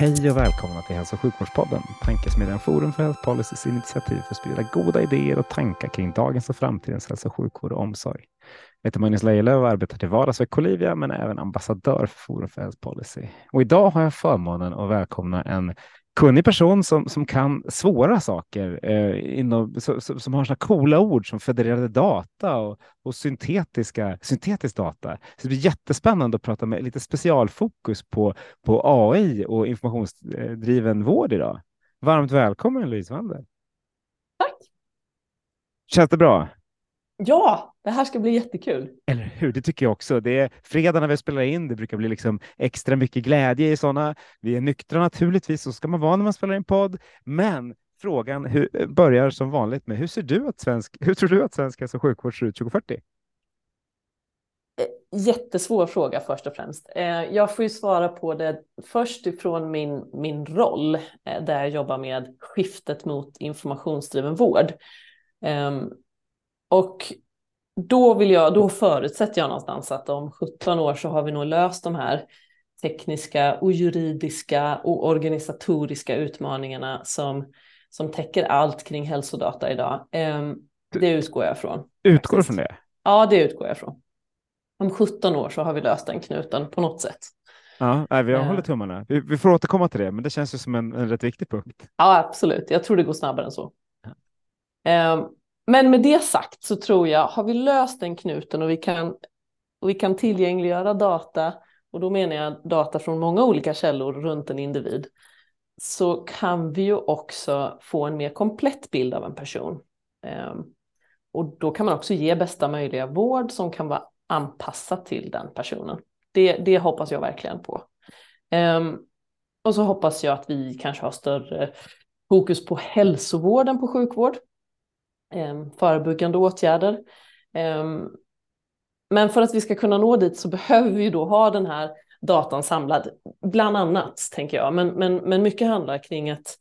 Hej och välkomna till Hälso och sjukvårdspodden, Tankesmedjan Forum för Health Policys initiativ för att sprida goda idéer och tankar kring dagens och framtidens hälso och sjukvård och omsorg. Jag heter Magnus Lejelöw och arbetar till vardags för Colivia men är även ambassadör för Forum för Health Policy. Och idag har jag förmånen att välkomna en kunnig person som, som kan svåra saker, eh, inom, så, som har sådana coola ord som federerade data och, och syntetiska, syntetisk data. Så det blir jättespännande att prata med lite specialfokus på, på AI och informationsdriven vård idag. Varmt välkommen Louise Wander. Tack. Känns det bra? Ja, det här ska bli jättekul. Eller hur? Det tycker jag också. Det är fredag när vi spelar in. Det brukar bli liksom extra mycket glädje i sådana. Vi är nyktra naturligtvis, så ska man vara när man spelar in podd. Men frågan hur, börjar som vanligt med hur ser du att svensk, hur tror du att svensk hälso och sjukvård ser ut 2040? Eh, jättesvår fråga först och främst. Eh, jag får ju svara på det först ifrån min, min roll eh, där jag jobbar med skiftet mot informationsdriven vård. Ehm, och då, vill jag, då förutsätter jag någonstans att om 17 år så har vi nog löst de här tekniska och juridiska och organisatoriska utmaningarna som, som täcker allt kring hälsodata idag. Ehm, det utgår jag från. Utgår från det? Ja, det utgår jag från. Om 17 år så har vi löst den knuten på något sätt. Ja, nej, vi håller tummarna. Vi, vi, får återkomma till det, men det känns ju som en, en rätt viktig punkt. Ja, absolut. Jag tror det går snabbare än så. Ja. Men med det sagt så tror jag, har vi löst den knuten och vi kan, och vi kan tillgängliggöra data, och då menar jag data från många olika källor runt en individ, så kan vi ju också få en mer komplett bild av en person. Ehm, och då kan man också ge bästa möjliga vård som kan vara anpassad till den personen. Det, det hoppas jag verkligen på. Ehm, och så hoppas jag att vi kanske har större fokus på hälsovården på sjukvård. Ehm, förebyggande åtgärder. Ehm, men för att vi ska kunna nå dit så behöver vi då ha den här datan samlad, bland annat tänker jag. Men, men, men mycket handlar kring att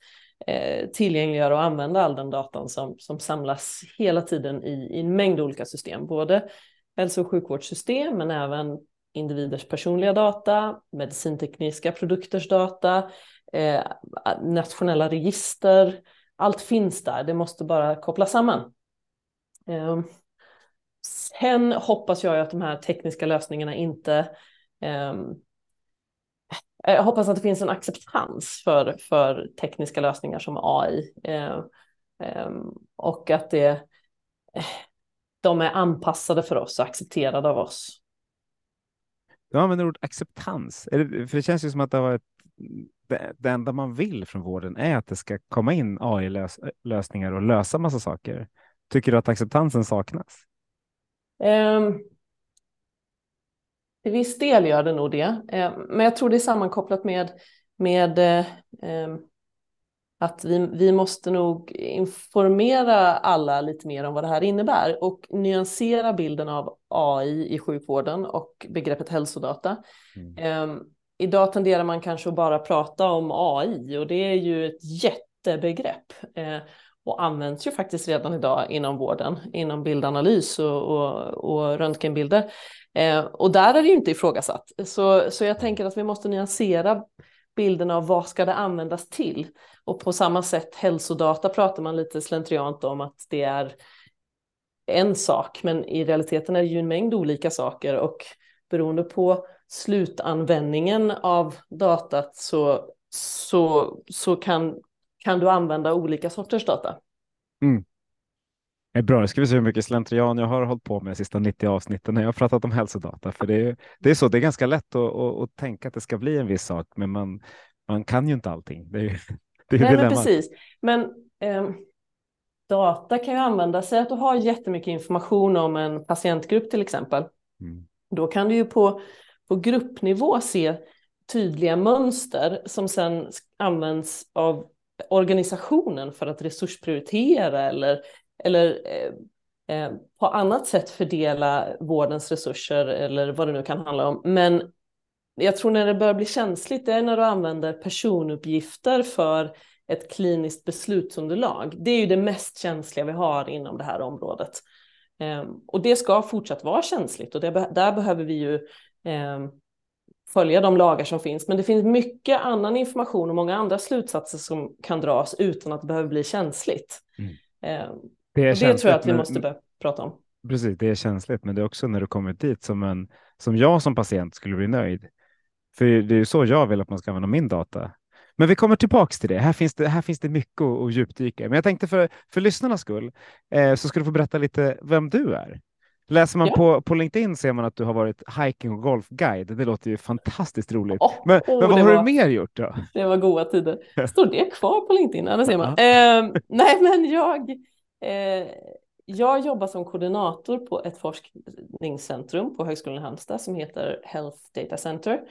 eh, tillgängliggöra och använda all den datan som, som samlas hela tiden i, i en mängd olika system, både hälso och sjukvårdssystem men även individers personliga data, medicintekniska produkters data, eh, nationella register, allt finns där, det måste bara kopplas samman. Eh, sen hoppas jag att de här tekniska lösningarna inte ehm, eh, jag hoppas att det finns en acceptans för, för tekniska lösningar som AI Eh, ehm, och att det, eh, de är anpassade för oss och accepterade av oss. Du använder ordet acceptans, för det känns ju som att det har varit det, enda man vill från vården är att det ska komma in AI-lösningar och lösa massa saker. Tycker du att acceptansen saknas? Um, till viss del gör det nog det, um, men jag tror det är sammankopplat med, med um, att vi, vi måste nog informera alla lite mer om vad det här innebär och nyansera bilden av AI i sjukvården och begreppet hälsodata. Mm idag tenderar man kanske att bara prata om AI och det är ju ett jättebegrepp eh, och används ju faktiskt redan idag inom vården, inom bildanalys och, och, och röntgenbilder. Eh, och där är det ju inte ifrågasatt. Så, så jag tänker att vi måste nyansera bilden av vad ska det användas till? Och på samma sätt hälsodata pratar man lite slentriant om att det är en sak, men i realiteten är det ju en mängd olika saker och beroende på slutanvändningen av datat så, så, så kan, kan du använda olika sorters data. Mm. Det är bra, nu ska vi se hur mycket slentrian jag har hållit på med de sista 90 avsnitten när jag har pratat om hälsodata. För det är, det är så, det är ganska lätt att, att, att tänka att det ska bli en viss sak, men man, man kan ju inte allting. Det är, det är Nej, men precis. Men eh, data kan ju använda sig att du har jättemycket information om en patientgrupp till exempel. Mm. Då kan du ju på, på gruppnivå se tydliga mönster som sedan används av organisationen för att resursprioritera eller, eller eh, eh, på annat sätt fördela vårdens resurser eller vad det nu kan handla om. Men jag tror när det börjar bli känsligt det är när du använder personuppgifter för ett kliniskt beslutsunderlag. Det är ju det mest känsliga vi har inom det här området. Eh, och det ska fortsatt vara känsligt och det, där behöver vi ju följa de lagar som finns. Men det finns mycket annan information och många andra slutsatser som kan dras utan att det behöver bli känsligt. Mm. Eh, det, det tror jag att vi måste börja prata om. Precis, det är känsligt, men det är också när du kommer dit som, en, som jag som patient skulle bli nöjd. För det är ju så jag vill att man ska använda min data. Men vi kommer tillbaks till det. Här finns det, här finns det mycket att, att djupdyka Men jag tänkte för, för lyssnarnas skull eh, så ska du få berätta lite vem du är. Läser man ja. på, på LinkedIn ser man att du har varit hiking och golfguide. Det låter ju fantastiskt roligt. Oh, men, oh, men vad har var, du mer gjort då? Det var goda tider. Står det kvar på LinkedIn? Det ser man. Eh, nej, men jag, eh, jag jobbar som koordinator på ett forskningscentrum på Högskolan i Halmstad som heter Health Data Center.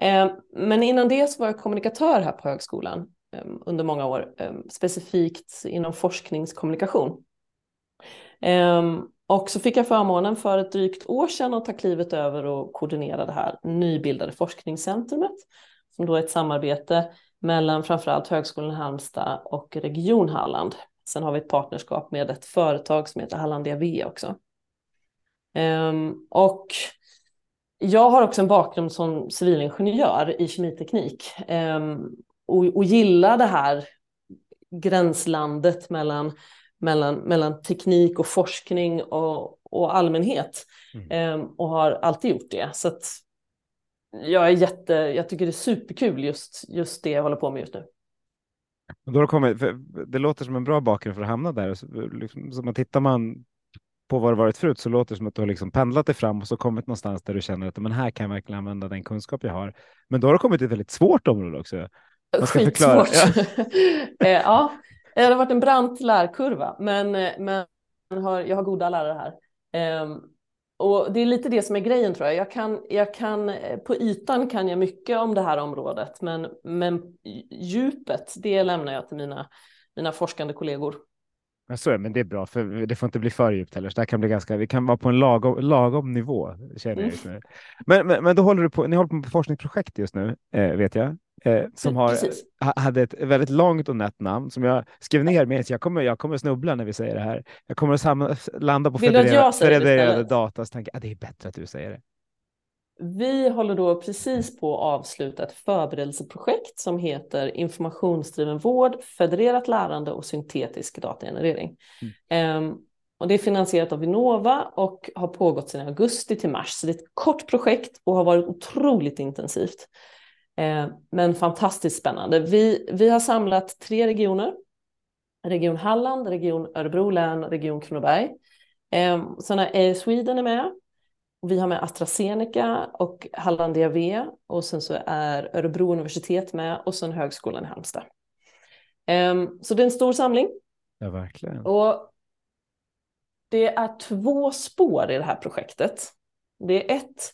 Eh, men innan det så var jag kommunikatör här på högskolan eh, under många år, eh, specifikt inom forskningskommunikation. Och så fick jag förmånen för ett drygt år sedan att ta klivet över och koordinera det här nybildade forskningscentrumet som då är ett samarbete mellan framförallt Högskolan i Halmstad och Region Halland. Sen har vi ett partnerskap med ett företag som heter Hallandia V också. Um, och jag har också en bakgrund som civilingenjör i kemiteknik um, och, och gillar det här gränslandet mellan mellan, mellan teknik och forskning och, och allmänhet. Mm. Um, och har alltid gjort det. Så att jag är jätte, jag tycker det är superkul just, just det jag håller på med just nu. Då har kommit, det låter som en bra bakgrund för att hamna där. Så, liksom, så man tittar man på vad det varit förut så låter det som att du har liksom pendlat dig fram och så kommit någonstans där du känner att men här kan jag verkligen använda den kunskap jag har. Men då har det kommit till ett väldigt svårt område också. Man ska förklara. Ja. Eh, ja, Eh, det har varit en brant lärkurva, men, eh, men har, jag har goda lärare här. Um, och det är lite det som är grejen tror jag. Jag kan, jag kan, eh, på ytan kan jag mycket om det här området, men, men djupet, det lämnar jag till mina, mina forskande kollegor. Ja, så är, men det är bra, för det får inte bli för djupt heller. Så det kan bli ganska, vi kan vara på en lagom, lagom nivå, känner jag just nu. Men, men, men då håller du på, ni håller på med forskningsprojekt just nu, eh, vet jag eh, som har, hade ett väldigt långt och nätt namn som jag skrev ner med. Så jag kommer, jag kommer snubbla när vi säger det här. Jag kommer att samla, landa på federerade data och tänka att ah, det är bättre att du säger det. Vi håller då precis på att avsluta ett förberedelseprojekt som heter informationsdriven vård, federerat lärande och syntetisk datagenerering. Mm. Um, och det är finansierat av Vinnova och har pågått sedan augusti till mars. Så det är ett kort projekt och har varit otroligt intensivt. Eh, men fantastiskt spännande. Vi, vi har samlat tre regioner. Region Halland, Region Örebro län, Region Kronoberg. Eh, sen är Sweden är med. Vi har med AstraZeneca och Hallandia V och sen så är Örebro universitet med och sen Högskolan i Halmstad. Eh, så det är en stor samling. Ja, verkligen. Och det är två spår i det här projektet. Det är ett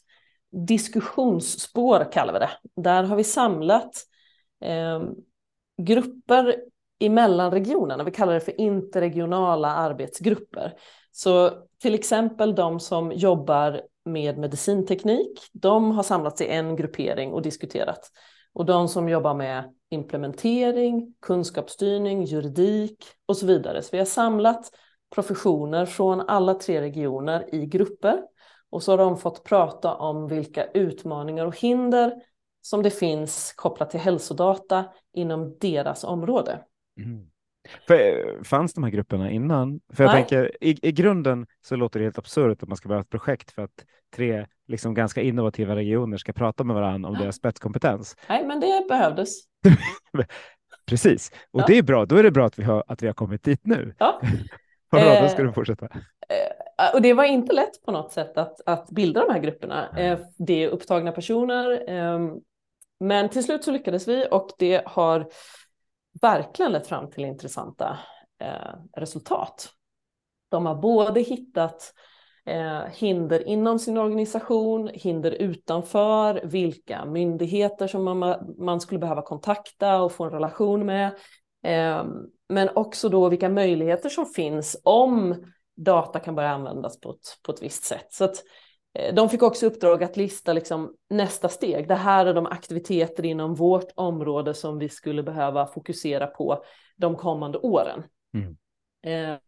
diskussionsspår kallar vi det. Där har vi samlat eh, grupper emellan regionerna. Vi kallar det för interregionala arbetsgrupper. Så till exempel de som jobbar med medicinteknik, de har samlats i en gruppering och diskuterat. Och de som jobbar med implementering, kunskapsstyrning, juridik och så vidare. Så vi har samlat professioner från alla tre regioner i grupper och så har de fått prata om vilka utmaningar och hinder som det finns kopplat till hälsodata inom deras område. Mm. För, eh, fanns de här grupperna innan? För jag Nej. tänker i, i grunden så låter det helt absurt att man ska vara ett projekt för att tre liksom ganska innovativa regioner ska prata med varandra om deras spetskompetens. Nej, men det behövdes. Precis, och ja. det är bra. Då är det bra att vi har, att vi har kommit dit nu. Ja. bra, då ska du fortsätta. Eh, och det var inte lätt på något sätt att, att bilda de här grupperna. Mm. Det är upptagna personer. Ehm, men till slut så lyckades vi och det har verkligen lett fram till intressanta eh, resultat. De har både hittat eh, hinder inom sin organisation, hinder utanför, vilka myndigheter som man, man skulle behöva kontakta och få en relation med. Eh, men också då vilka möjligheter som finns om data kan börja användas på ett, på ett visst sätt. Så att, de fick också uppdrag att lista liksom nästa steg. Det här är de aktiviteter inom vårt område som vi skulle behöva fokusera på de kommande åren. Mm. Eh,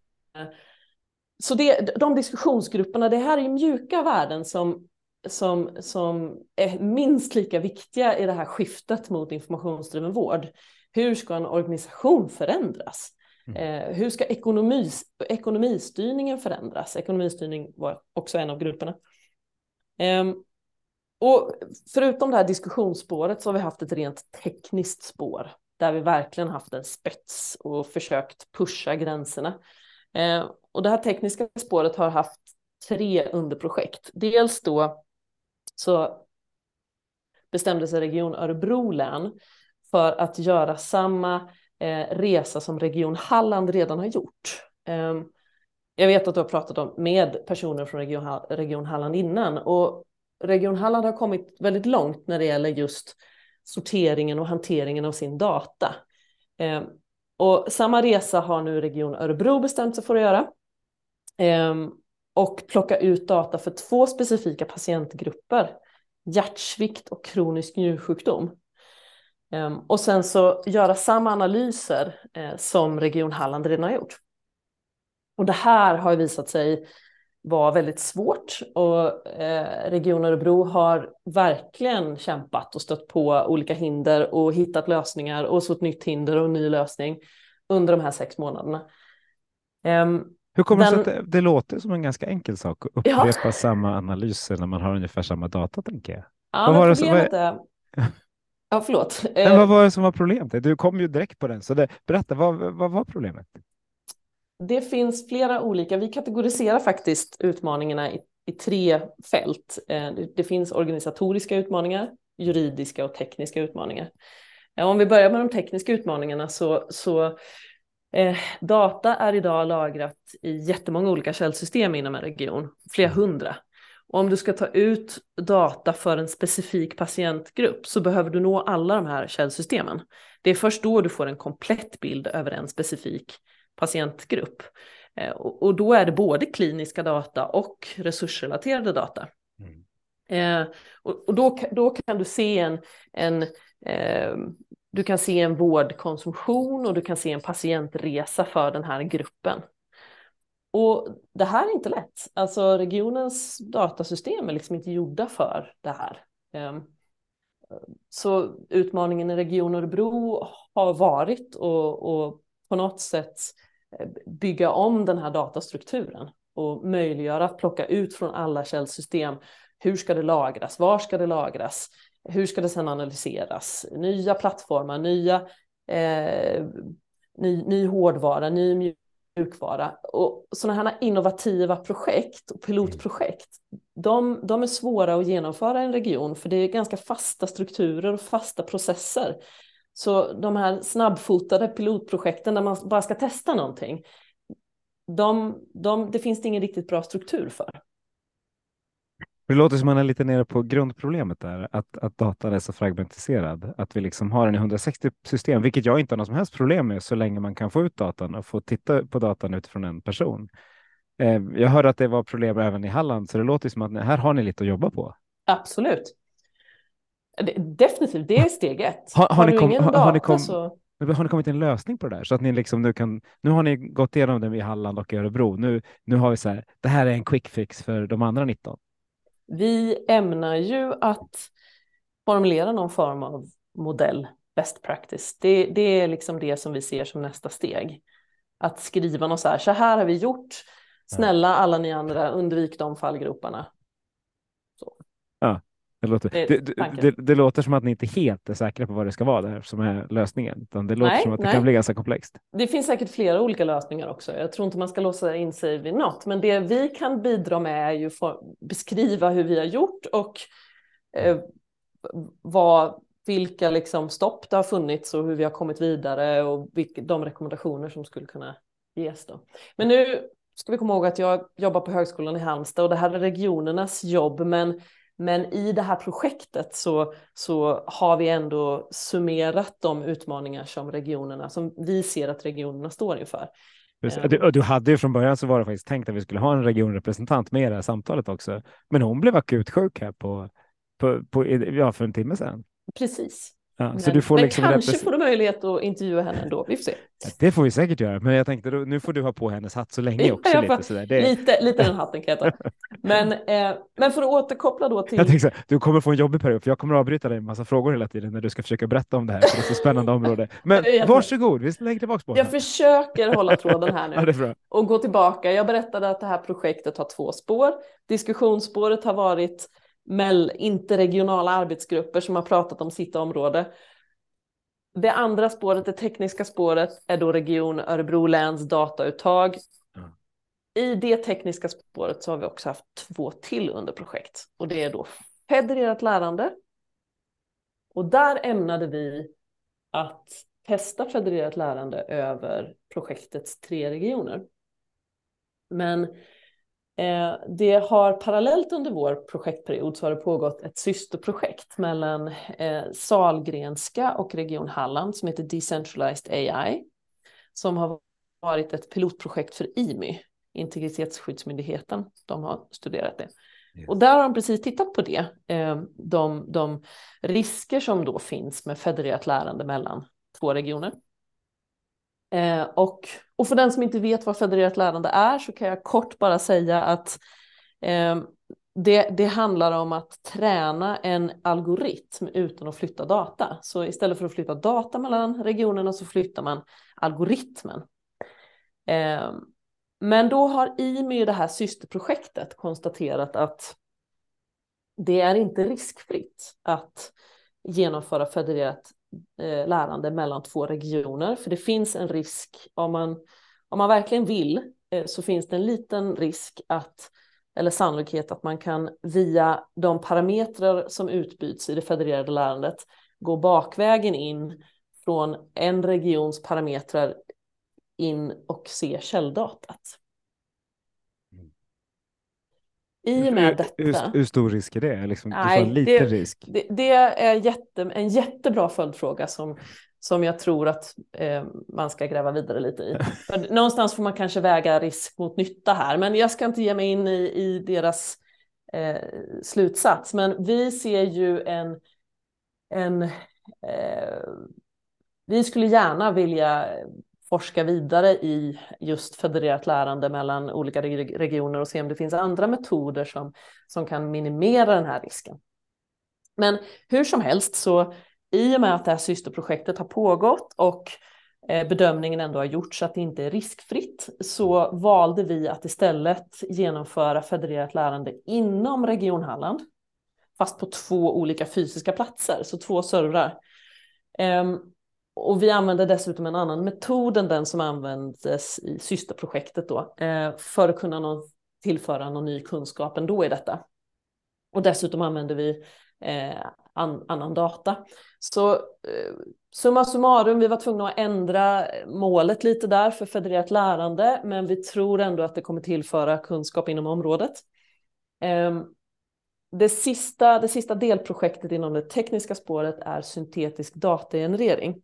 så det, de diskussionsgrupperna, det här är mjuka värden som, som, som är minst lika viktiga i det här skiftet mot informationsdriven vård. Hur ska en organisation förändras? Mm. Eh, hur ska ekonomi, ekonomistyrningen förändras? Ekonomistyrning var också en av grupperna. Ehm, och förutom det här diskussionsspåret så har vi haft ett rent tekniskt spår där vi verkligen haft en spets och försökt pusha gränserna. Ehm, och det här tekniska spåret har haft tre underprojekt. Dels då så bestämde sig Region Örebro län för att göra samma eh, resa som Region Halland redan har gjort. Ehm, jag vet att du har pratat om, med personer från Region, Region Halland innan och Region Halland har kommit väldigt långt när det gäller just sorteringen och hanteringen av sin data. Eh, och samma resa har nu Region Örebro bestämt sig för att göra. Eh, och plocka ut data för två specifika patientgrupper. Hjärtsvikt och kronisk njursjukdom. Eh, och sen så göra samma analyser eh, som Region Halland redan har gjort. Och det här har visat sig var väldigt svårt och eh, Region Örebro har verkligen kämpat och stött på olika hinder och hittat lösningar och så ett nytt hinder och en ny lösning under de här sex månaderna. Um, Hur kommer det sig att det, det, låter som en ganska enkel sak att upprepa ja. samma analyser när man har ungefär samma data, tänker jag? Ja, vad men problemet som, är... Ja, förlåt. Men vad var det som var problemet? Du kom ju direkt på den, så det, berätta, vad, vad var problemet? Det finns flera olika, vi kategoriserar faktiskt utmaningarna i, i tre fält. Eh, det, det finns organisatoriska utmaningar, juridiska och tekniska utmaningar. Eh, om vi börjar med de tekniska utmaningarna så, så eh, data är idag lagrat i jättemånga olika källsystem inom en region, flera hundra. Och om du ska ta ut data för en specifik patientgrupp så behöver du nå alla de här källsystemen. Det är först då du får en komplett bild över en specifik patientgrupp. Eh, och då är det både kliniska data och resursrelaterade data. Mm. Eh, och då, då kan du se en, en eh, du kan se en vårdkonsumtion och du kan se en patientresa för den här gruppen. Och det här är inte lätt. Alltså regionens datasystem är liksom inte gjorda för det här. Så utmaningen i Region Örebro har varit och, och på något sätt bygga om den här datastrukturen och möjliggöra att plocka ut från alla källsystem. Hur ska det lagras? Var ska det lagras? Hur ska det sedan analyseras? Nya plattformar, nya, eh, ny, ny hårdvara, ny mjukvara. Och sådana här innovativa projekt och pilotprojekt, de, de är svåra att genomföra i en region för det är ganska fasta strukturer och fasta processer så de här snabbfotade pilotprojekten där man bara ska testa någonting, de, de, det finns det ingen riktigt bra struktur för. Det låter som man är lite nere på grundproblemet där, att, att datan är så fragmentiserad. Att vi liksom har den i 160 system, vilket jag inte har något som helst problem med så länge man kan få ut datan och få titta på datan utifrån en person. Eh, jag hörde att det var problem även i Halland, så det låter som att här har ni lite att jobba på. Absolut. Definitivt, det är steg ett. Har, har, har ni, kom, har, ni kom, så... har ni kommit till en lösning på det där så att ni liksom nu kan? Nu har ni gått igenom det i Halland och i Örebro. Nu, nu har vi så här. Det här är en quick fix för de andra 19. Vi ämnar ju att formulera någon form av modell, best practice. Det, det är liksom det som vi ser som nästa steg. Att skriva något så här. Så här har vi gjort. Snälla alla ni andra, undvik de fallgroparna. Så. Ja, det låter, det, det, det, låter som att ni inte helt är säkra på vad det ska vara där som är lösningen. Utan det låter nej, som att det nej. kan bli ganska komplext. Det finns säkert flera olika lösningar också. Jag tror inte man ska låsa in sig vid något. Men det vi kan bidra med är ju att beskriva hur vi har gjort och eh, vad, vilka liksom stopp det har funnits och hur vi har kommit vidare och vilka, de rekommendationer som skulle kunna Yes då. Men nu ska vi komma ihåg att jag jobbar på Högskolan i Halmstad och det här är regionernas jobb, men, men i det här projektet så, så har vi ändå summerat de utmaningar som regionerna, som vi ser att regionerna står inför. Du, du, hade ju från början så var det faktiskt tänkt att vi skulle ha en regionrepresentant med i det här samtalet också, men hon blev akut sjuk här på, på, på ja, för en timme sedan. Precis. Ja, men, men liksom kanske får du möjlighet att intervjua henne ändå. Vi får se. Ja, det får vi säkert göra, men jag tänkte då, nu får du ha på hennes hatt så länge också. Ja, lite, sådär. Det... lite, lite den hatten kan jag ta. Men, eh, men för att återkoppla då till... Jag tänkte du kommer få en jobbig period, för jag kommer att avbryta dig en massa frågor hela tiden när du ska försöka berätta om det här, för det är så spännande område. Men varsågod, vi lägger tillbaka på Jag försöker hålla tråden här nu och gå tillbaka. Jag berättade att det här projektet har två spår. Diskussionsspåret har varit interregionala arbetsgrupper som har pratat om sitt område. Det andra spåret, det tekniska spåret, är då Region Örebro läns datauttag. Mm. I det tekniska spåret så har vi också haft två till under projekt och det är då federerat lärande. Och där ämnade vi att testa federerat lärande över projektets tre regioner. Men det har parallellt under vår projektperiod så har det pågått ett systerprojekt mellan eh, Salgrenska och Region Halland som heter Decentralized AI som har varit ett pilotprojekt för IMY, Integritetsskyddsmyndigheten. De har studerat det. Yes. Och där har de precis tittat på det, eh, de, de risker som då finns med federerat lärande mellan två regioner. Eh, och, och för den som inte vet vad federerat lärande är så kan jag kort bara säga att eh, det, det, handlar om att träna en algoritm utan att flytta data. Så istället för att flytta data mellan regionerna så flyttar man algoritmen. Eh, men då har IMY, det här systerprojektet, konstaterat att det är inte riskfritt att genomföra federerat eh, lärande mellan två regioner. För det finns en risk, om man, om man verkligen vill, eh, så finns det en liten risk att eller sannolikhet att man kan via de parametrar som utbyts i det federerade lärandet gå bakvägen in från en regions parametrar in och se källdatat. I och med detta. Hur, hur, stor risk är det? Liksom, nej, lite det, risk. Det, det, är jätte, en jättebra följdfråga som, som jag tror att eh, man ska gräva vidare lite i. För någonstans får man kanske väga risk mot nytta här, men jag ska inte ge mig in i, i deras eh, slutsats. Men vi ser ju en, en eh, vi skulle gärna vilja forska vidare i just federerat lärande mellan olika regioner och se om det finns andra metoder som, som kan minimera den här risken. Men hur som helst så i och med att det här systerprojektet har pågått och eh, bedömningen ändå har gjorts att det inte är riskfritt så valde vi att istället genomföra federerat lärande inom Region Halland fast på två olika fysiska platser, så två servrar. Ehm, och vi använde dessutom en annan metod än den som användes i systerprojektet då, eh, för att kunna någon, tillföra någon ny kunskap ändå i detta. Och dessutom använde vi eh, an, annan data. Så eh, summa summarum, vi var tvungna att ändra målet lite där för federerat lärande, men vi tror ändå att det kommer tillföra kunskap inom området. Eh, det sista, det sista delprojektet inom det tekniska spåret är syntetisk datagenerering.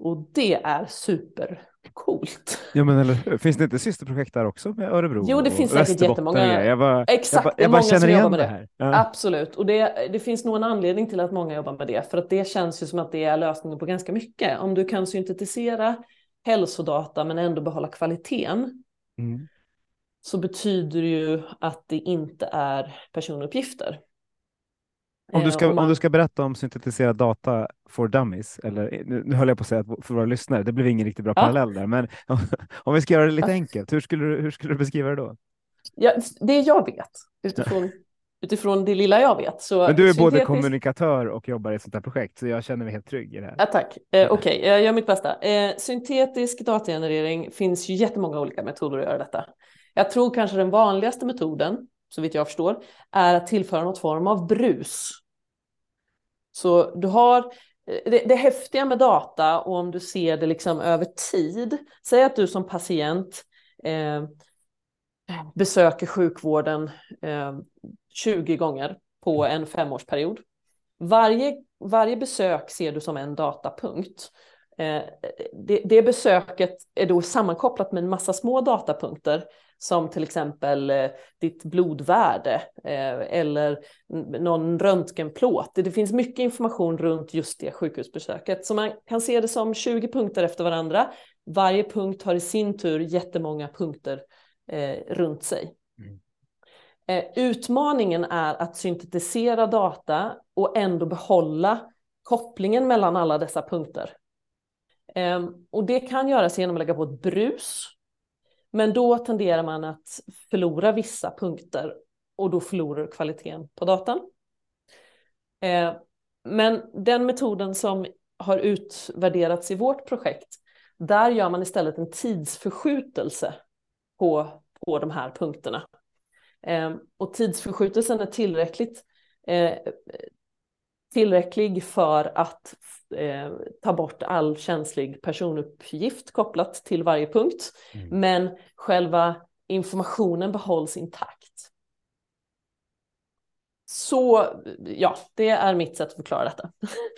Och det är supercoolt. Ja, men eller Finns det inte systerprojekt där också med Örebro? Jo, det finns säkert jättemånga. Jag bara, Exakt, jag bara, jag bara känner igen det här. Ja. Absolut, och det, det finns nog en anledning till att många jobbar med det, för att det känns ju som att det är lösningen på ganska mycket. Om du kan syntetisera hälsodata men ändå behålla kvaliteten, mm. så betyder det ju att det inte är personuppgifter. Om du, ska, eh, om du ska berätta om syntetiserad data for dummies, eller nu, nu höll jag på att säga att för våra lyssnare, det blev ingen riktigt bra ja. parallell där, men om vi ska göra det lite enkelt, hur skulle du, hur skulle du beskriva det då? Ja, det jag vet utifrån, utifrån det lilla jag vet. Så men du är syntetisk... både kommunikatör och jobbar i ett sånt här projekt, så jag känner mig helt trygg i det här. Ja, tack. Eh, Okej, okay. jag gör mitt bästa. Eh, syntetisk datagenerering finns ju jättemånga olika metoder att göra detta. Jag tror kanske den vanligaste metoden, så vitt jag förstår, är att tillföra något form av brus så du har det, det häftiga med data och om du ser det liksom över tid, säg att du som patient eh, besöker sjukvården eh, 20 gånger på en femårsperiod. Varje, varje besök ser du som en datapunkt. Eh, det, det, besöket är då sammankopplat med en massa små datapunkter som till exempel eh, ditt blodvärde eh, eller någon röntgenplåt. Det finns mycket information runt just det sjukhusbesöket. Så man kan se det som 20 punkter efter varandra. Varje punkt har i sin tur jättemånga punkter runt sig. Mm. Utmaningen är att syntetisera data och ändå behålla kopplingen mellan alla dessa punkter. Ehm, och det kan göras genom att lägga på ett brus. Men då tenderar man att förlora vissa punkter och då förlorar du kvaliteten på datan. Eh, men den metoden som har utvärderats i vårt projekt, där gör man istället en tidsförskjutelse på, på de här punkterna. Eh, och tidsförskjutelsen är tillräckligt eh, tillräcklig för att eh, ta bort all känslig personuppgift kopplat till varje punkt. Mm. Men själva informationen behålls intakt. Så ja, det är mitt sätt att förklara detta.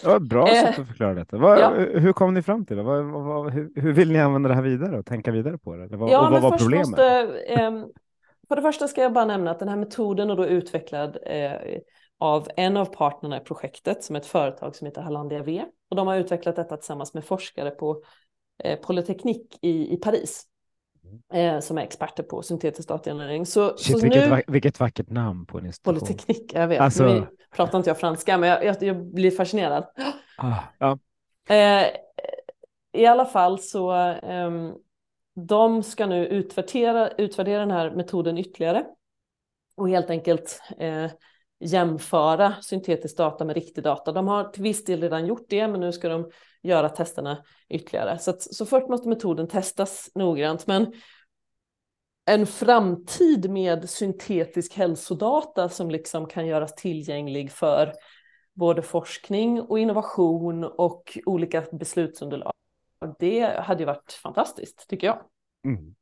Ja, bra sätt att förklara detta. Vad, ja. Hur kom ni fram till det? Vad, vad, hur, hur, vill ni använda det här vidare och tänka vidare på det? Vad, ja, vad var problemet? Måste, eh, för det första ska jag bara nämna att den här metoden är då utvecklad eh, av en av partnerna i projektet som är ett företag som heter Hallandia V. Och de har utvecklat detta tillsammans med forskare på eh, Polyteknik i, i Paris. Eh, som är experter på syntetisk datagenerering. Så, Shit, så vilket, nu... vilket vackert namn på en institution. Polyteknik, jag vet. Alltså... Nu pratar inte jag franska, men jag, jag, jag blir fascinerad. Ah, ja. eh, I alla fall så ehm, de ska nu utvärdera, utvärdera den här metoden ytterligare och helt enkelt eh, jämföra syntetisk data med riktig data. De har till viss del redan gjort det, men nu ska de göra testerna ytterligare. Så, att, så först måste metoden testas noggrant, men en framtid med syntetisk hälsodata som liksom kan göras tillgänglig för både forskning och innovation och olika beslutsunderlag. Det hade ju varit fantastiskt, tycker jag. Mm.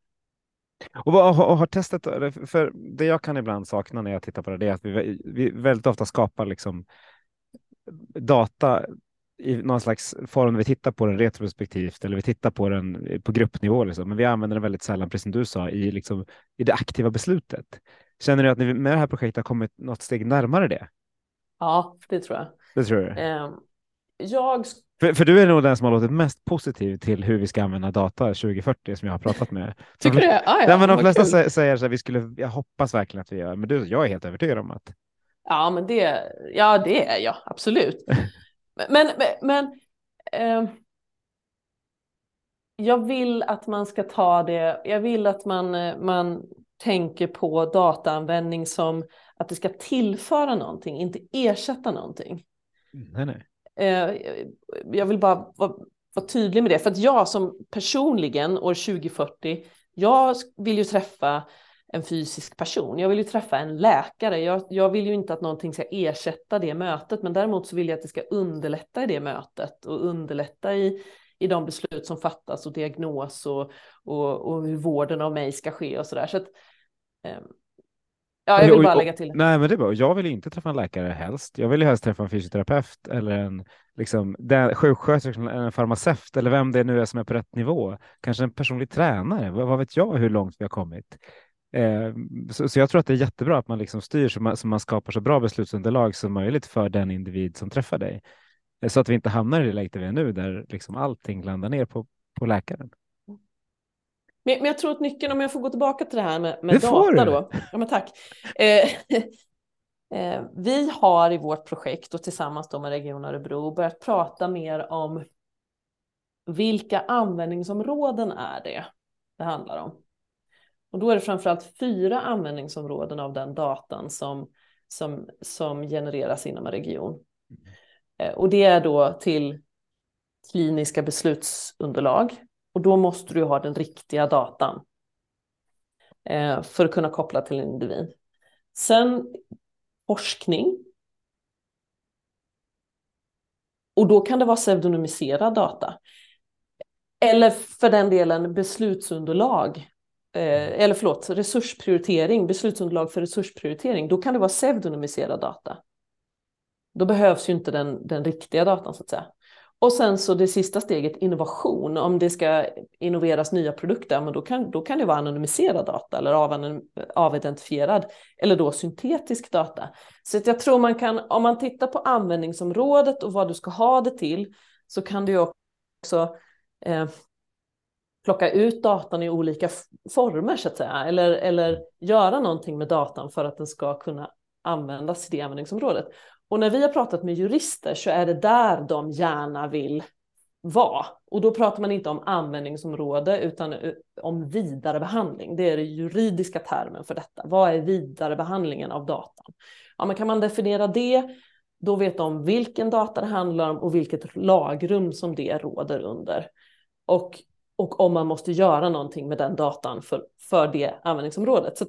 Och vad har, har testet, för det jag kan ibland sakna när jag tittar på det, det är att vi, vi väldigt ofta skapar liksom data i någon slags form, vi tittar på den retrospektivt eller vi tittar på den på gruppnivå, liksom. men vi använder den väldigt sällan, precis som du sa, i, liksom, i det aktiva beslutet. Känner du att ni med det här projektet har kommit något steg närmare det? Ja, det tror jag. Det tror du? Ehm, jag för, för, du är nog den som har låtit mest positiv till hur vi ska använda data 2040 som jag har pratat med. Tycker du det? Ah, ja, men de flesta kul. säger så här, vi skulle, jag hoppas verkligen att vi gör, men du, jag är helt övertygad om att. Ja, men det, ja, det är jag absolut. men, men, men eh, jag vill att man ska ta det, jag vill att man, man tänker på dataanvändning som att det ska tillföra någonting, inte ersätta någonting. Nej, nej. Eh, jag vill bara vara, vara tydlig med det, för att jag som personligen år 2040, jag vill ju träffa en fysisk person. Jag vill ju träffa en läkare. Jag, jag, vill ju inte att någonting ska ersätta det mötet, men däremot så vill jag att det ska underlätta i det mötet och underlätta i, i de beslut som fattas och diagnos och, och, och hur vården av mig ska ske och så där. Så att, eh, Ja, jag vill bara lägga till. Nej, men det är bra. Jag vill inte träffa en läkare helst. Jag vill ju helst träffa en fysioterapeut eller en liksom, sjuksköterska eller en farmaceut eller vem det nu är som är på rätt nivå. Kanske en personlig tränare. Vad, vad vet jag hur långt vi har kommit? Eh, så, så, jag tror att det är jättebra att man liksom styr så man, så man skapar så bra beslutsunderlag som möjligt för den individ som träffar dig. Eh, så att vi inte hamnar i det läget vi är nu, där liksom allting landar ner på, på läkaren. Men, men jag tror att nyckeln, om jag får gå tillbaka till det här med, med det data då. Ja, men tack. Eh, eh, vi har i vårt projekt och tillsammans då med Region Örebro börjat prata mer om vilka användningsområden är det det handlar om. Och då är det framförallt fyra användningsområden av den datan som, som, som genereras inom en region. Eh, och det är då till kliniska beslutsunderlag, och då måste du ha den riktiga datan eh, för att kunna koppla till en individ. Sen forskning. och då kan det vara pseudonymiserad data. Eller för den delen beslutsunderlag. Eh, eller förlåt, resursprioritering, beslutsunderlag för resursprioritering. Då kan det vara pseudonymiserad data. Då behövs ju inte den, den riktiga datan så att säga. Och sen så det sista steget, innovation. Om det ska innoveras nya produkter, men då kan, då kan det vara anonymiserad data eller avidentifierad eller då syntetisk data. Så att jag tror man kan, om man tittar på användningsområdet och vad du ska ha det till, så kan du också eh, plocka ut datan i olika former så att säga, eller, eller göra någonting med datan för att den ska kunna användas i det användningsområdet. Och när vi har pratat med jurister så är det där de gärna vill vara. Och då pratar man inte om användningsområde utan eh, om vidarebehandling. Det är den juridiska termen för detta. Vad är vidarebehandlingen av datan? Ja, men kan man definiera det, då vet de vilken data det handlar om och vilket lagrum som det råder under. Och, och om man måste göra någonting med den datan för, för det användningsområdet. Så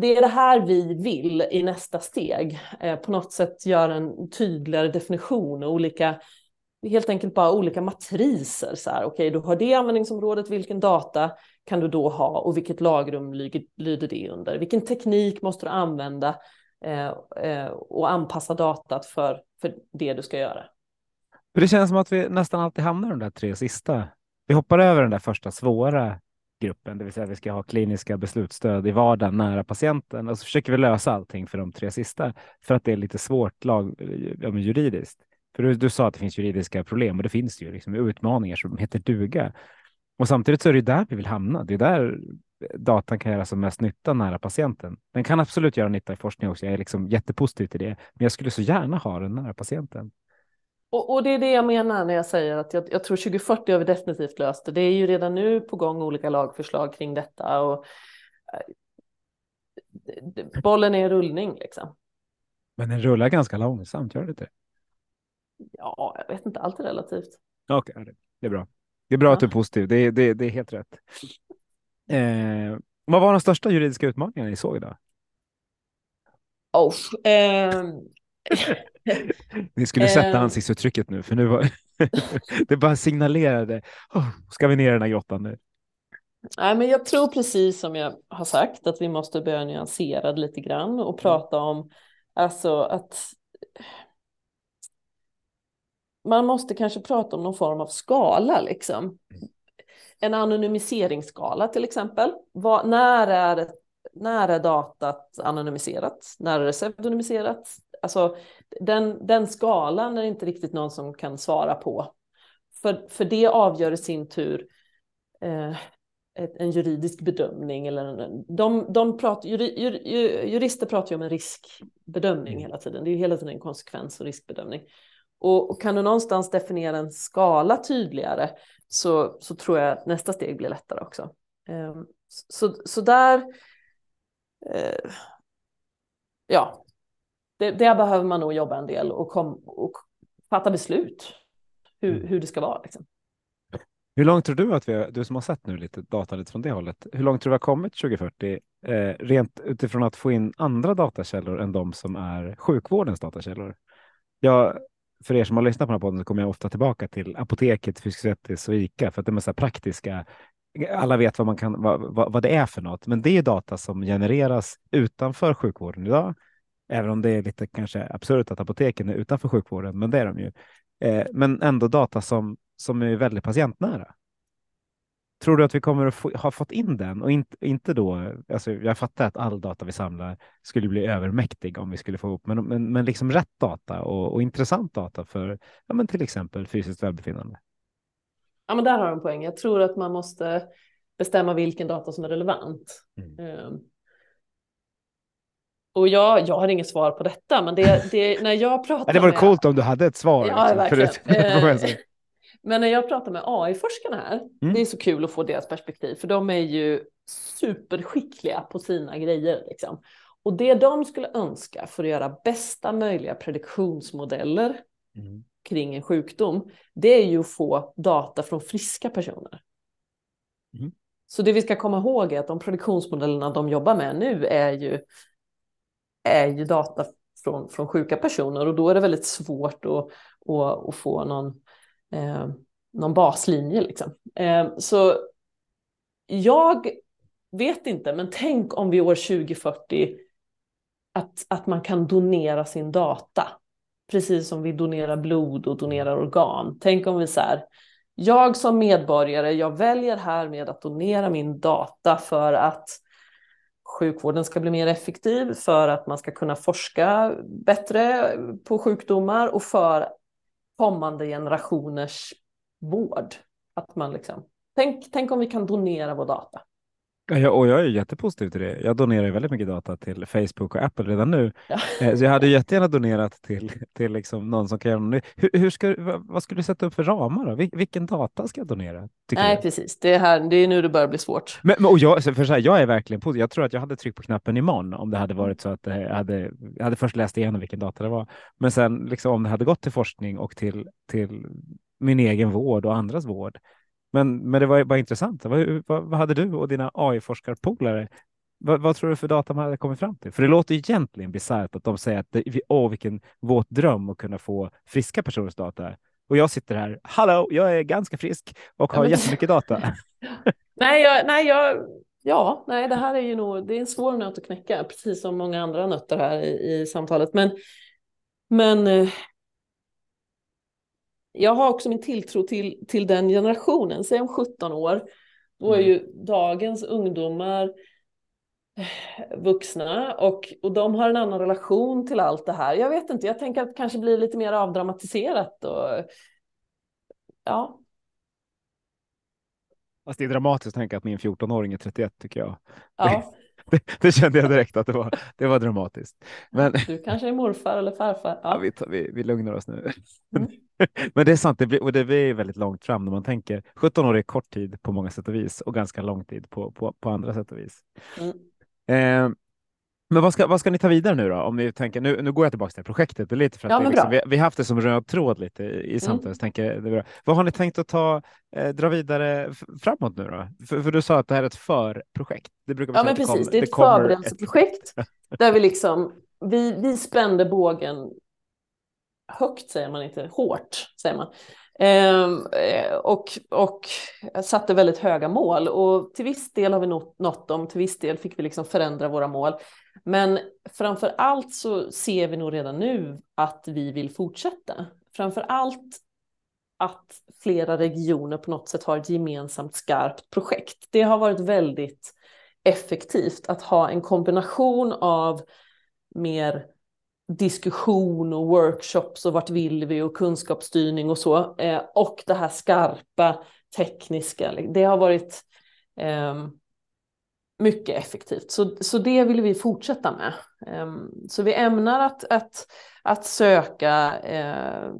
det är det här vi vill i nästa steg. Eh, på något sätt göra en tydligare definition och olika, helt enkelt bara olika matriser. Så här, okej, okay, du har det användningsområdet, vilken data kan du då ha och vilket lagrum lyder det under? Vilken teknik måste du använda eh, eh, och anpassa datat för, för det du ska göra? Det känns som att vi nästan alltid hamnar de där tre sista. Vi hoppar över den där första svåra gruppen, det vill säga vi ska ha kliniska beslutsstöd i vardagen nära patienten och så försöker vi lösa allting för de tre sista för att det är lite svårt lag, eh, ja, juridiskt. För du, du, sa att det finns juridiska problem och det finns ju liksom utmaningar som heter duga. Och samtidigt så är det där vi vill hamna. Det är där datan kan göra som mest nytta nära patienten. Den kan absolut göra nytta i forskning också. Jag är liksom jättepositiv till det, men jag skulle så gärna ha den nära patienten. Och, och, det är det jag menar när jag säger att jag, jag, tror 2040 har vi definitivt löst det. Det är ju redan nu på gång olika lagförslag kring detta och äh, bollen är i rullning liksom. Men den rullar ganska långsamt, gör det inte? Ja, jag vet inte, allt är relativt. Okej, okay, det är bra. Det är bra ja. att du är positiv, det är, det, det är helt rätt. Eh, vad var de största juridiska utmaningarna ni såg idag? Oh, eh, Ni skulle sätta ehm. ansiktsuttrycket nu, för nu var det bara signalerade. Oh, ska vi ner i den här grottan nu? Nej, men jag tror precis som jag har sagt att vi måste börja nyansera det lite grann och mm. prata om alltså att man måste kanske prata om någon form av skala liksom. En anonymiseringsskala till exempel. Vad, när, är, när är datat anonymiserat? När är det pseudonymiserat? Alltså den, den skalan är inte riktigt någon som kan svara på. För, för det avgör i sin tur eh, en juridisk bedömning. Eller en, de, de pratar, juri, jur, jurister pratar ju om en riskbedömning mm. hela tiden. Det är ju hela tiden en konsekvens och riskbedömning. Och, och, kan du någonstans definiera en skala tydligare så, så tror jag att nästa steg blir lättare också. Eh, så, så där... Eh, ja, det, där behöver man nog jobba en del och, kom, och fatta beslut hur, mm. hur det ska vara. Liksom. Hur långt tror du att vi har, du som har sett nu lite data lite från det hållet, hur långt tror du vi har kommit 2040 eh, rent utifrån att få in andra datakällor än de som är sjukvårdens datakällor? Jag, för er som har lyssnat på den här podden så kommer jag ofta tillbaka till apoteket, Fysiketis och ICA för att det är så praktiska alla vet vad, man kan, vad, vad, vad, det är för något, men det är data som genereras utanför sjukvården idag Även om det är lite kanske absurt att apoteken är utanför sjukvården, men det är de ju. Eh, men ändå data som, som är väldigt patientnära. Tror du att vi kommer att få, ha fått in den och inte, inte då? Alltså jag fattar att all data vi samlar skulle bli övermäktig om vi skulle få ihop, men, men, men liksom rätt data och, och intressant data för ja, men till exempel fysiskt välbefinnande. Ja, men där har du en poäng. Jag tror att man måste bestämma vilken data som är relevant. Mm. Um, och jag, jag har inget svar på detta, men det, det när jag pratar Det var med... coolt om du hade ett svar. Ja, liksom, verkligen. Eh, men när jag pratar med AI-forskarna här, mm. det är så kul att få deras perspektiv, för de är ju superskickliga på sina grejer. Liksom. Och det de skulle önska för att göra bästa möjliga prediktionsmodeller mm. kring en sjukdom, det är ju att få data från friska personer. Mm. Så det vi ska komma ihåg är att de prediktionsmodellerna de jobbar med nu är ju är ju data från, från sjuka personer och då är det väldigt svårt att, att, att få någon, eh, någon baslinje. Liksom. Eh, så jag vet inte, men tänk om vi år 2040 att, att man kan donera sin data. Precis som vi donerar blod och donerar organ. Tänk om vi så här, jag som medborgare, jag väljer härmed att donera min data för att sjukvården ska bli mer effektiv, för att man ska kunna forska bättre på sjukdomar och för kommande generationers vård. Att man liksom, tänk, tänk om vi kan donera vår data. Ja, och jag är jättepositiv till det. Jag donerar väldigt mycket data till Facebook och Apple redan nu. Ja. Eh, så jag hade jättegärna donerat till, till liksom någon som kan göra något. Hur, hur ska, vad, vad skulle du sätta upp för ramar? Då? Vil, vilken data ska jag donera? Nej, du? precis. Det är, här, det är nu det börjar bli svårt. Men, och jag, för så här, jag är verkligen positiv. Jag tror att jag hade tryckt på knappen imorgon om det hade varit så att jag hade, jag hade först läst igenom vilken data det var. Men sen liksom, om det hade gått till forskning och till, till min egen vård och andras vård men, men det var bara intressant. Vad, vad, vad hade du och dina AI-forskarpolare vad, vad, tror du för data man hade kommit fram till? För det låter egentligen bisarrt att de säger att det, åh, vilken våt dröm att kunna få friska personers data. Och jag sitter här, hallå, jag är ganska frisk och har ja, men... jättemycket data. nej, jag, nej, jag, ja, nej, det här är ju nog, det är en svår nöt att knäcka, precis som många andra nötter här i, i samtalet. Men, men eh, jag har också min tilltro till, till den generationen. Säg om 17 år, då är mm. ju dagens ungdomar vuxna och, och de har en annan relation till allt det här. Jag vet inte, jag tänker att det kanske blir lite mer avdramatiserat och ja. Fast det är dramatiskt att tänka att min 14-åring är 31 tycker jag. Ja. Det, det, kände jag direkt att det var, det var dramatiskt. Men... Du kanske är morfar eller farfar. Ja. ja vi, vi, vi lugnar oss nu. Mm. Men det är sant, det blir, och det blir väldigt långt fram när man tänker 17 år är kort tid på många sätt och vis och ganska lång tid på, på, på andra sätt och vis. Mm. Eh, men vad ska, vad ska ni ta vidare nu då? Om ni tänker, nu, nu går jag tillbaka till projektet och lite för att ja, det, liksom, vi, vi haft det som röd tråd lite i, i samtalet. Mm. Tänker, vad har ni tänkt att ta, eh, dra vidare framåt nu då? För, för, du sa att det här är ett förprojekt. Det brukar ja, men precis. det är ett förberedelseprojekt ett... där vi liksom, vi, vi spände bågen högt säger man inte, hårt säger man. Ehm, eh, och, och satte väldigt höga mål och till viss del har vi nått dem, till viss del fick vi liksom förändra våra mål. Men framför allt så ser vi nog redan nu att vi vill fortsätta. Framför allt att flera regioner på något sätt har ett gemensamt skarpt projekt. Det har varit väldigt effektivt att ha en kombination av mer diskussion och workshops och vart vill vi och kunskapsstyrning och så. Eh, och det här skarpa tekniska, liksom, det har varit eh, mycket effektivt. Så, så det vill vi fortsätta med. Eh, så vi ämnar att, att, att, söka, eh,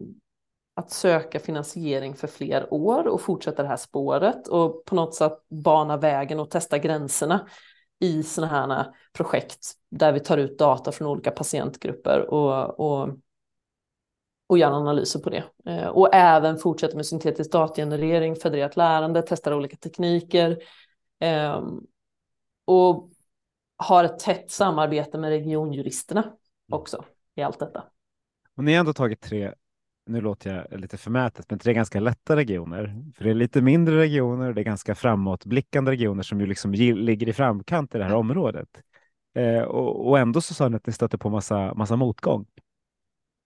att söka finansiering för fler år och fortsätta det här spåret och på något sätt bana vägen och testa gränserna i sådana här projekt där vi tar ut data från olika patientgrupper och, och, och gör analyser på det. Eh, och även fortsätter med syntetisk datagenerering, federerat lärande, testar olika tekniker eh, och har ett tätt samarbete med regionjuristerna också i allt detta. Och ni har ändå tagit tre nu låter jag lite förmätet, men tre ganska lätta regioner. För det är lite mindre regioner, det är ganska framåtblickande regioner som ju liksom ligger i framkant i det här området. Eh, och, och, ändå så sa ni att ni stötte på massa, massa motgång.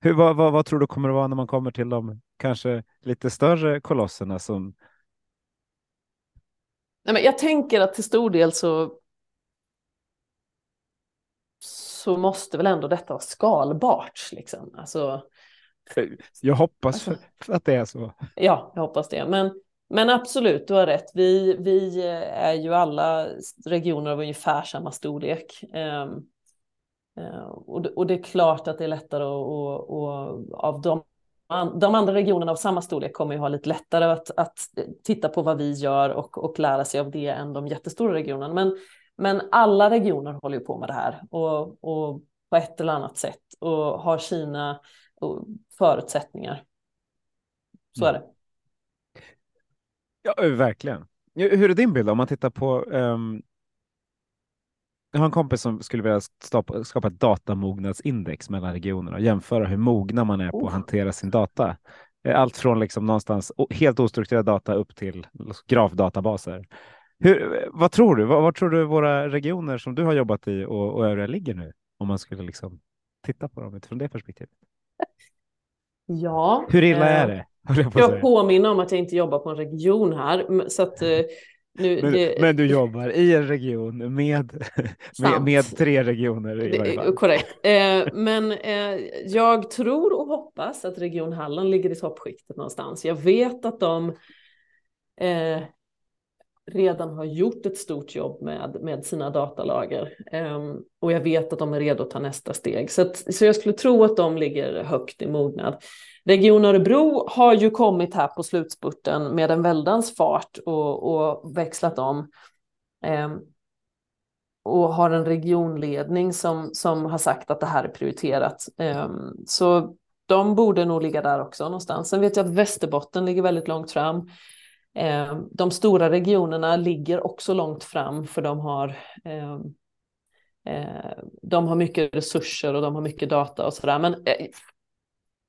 Hur, vad, vad, vad, tror du kommer att vara när man kommer till de kanske lite större kolosserna som? Nej, men jag tänker att till stor del så så måste väl ändå detta vara skalbart. Liksom. Alltså, jag hoppas alltså, att det är så. Ja, jag hoppas det. Men, men absolut, du har rätt. Vi, vi är ju alla regioner av ungefär samma storlek. Um, uh, och, och det är klart att det är lättare och, och av de, de andra regionerna av samma storlek kommer ju ha lite lättare att, att titta på vad vi gör och, och lära sig av det än de jättestora regionerna. Men, men alla regioner håller ju på med det här och, och på ett eller annat sätt och har sina förutsättningar. Så är det. Ja, verkligen. Hur är din bild om man tittar på um, jag har en kompis som skulle vilja skapa, ett datamognadsindex mellan regionerna och jämföra hur mogna man är på att Oh. hantera sin data. Eh, Allt från liksom någonstans helt ostrukturerad data upp till grafdatabaser. Hur, vad tror du? Vad, vad tror du våra regioner som du har jobbat i och, och övriga ligger nu? Om man skulle liksom titta på dem utifrån det perspektivet. Ja. Hur illa eh, är det? Jag, på Jag påminner om att jag inte jobbar på en region här. Så att, eh, nu, Men, det, men du jobbar i en region med, med, med tre regioner i Det varje fall. korrekt. Eh, men eh, jag tror och hoppas att Region Halland ligger i toppskiktet någonstans. Jag vet att de eh, redan har gjort ett stort jobb med, med sina datalager. Um, och jag vet att de är redo att ta nästa steg. Så, att, så jag skulle tro att de ligger högt i mognad. Region Örebro har ju kommit här på slutspurten med en väldans fart och, och växlat om. Um, och har en regionledning som, som har sagt att det här är prioriterat. Um, så de borde nog ligga där också någonstans. Sen vet jag att Västerbotten ligger väldigt långt fram. Ehm, de stora regionerna ligger också långt fram för de har ehm, eh, de har mycket resurser och de har mycket data och sådär. Men eh,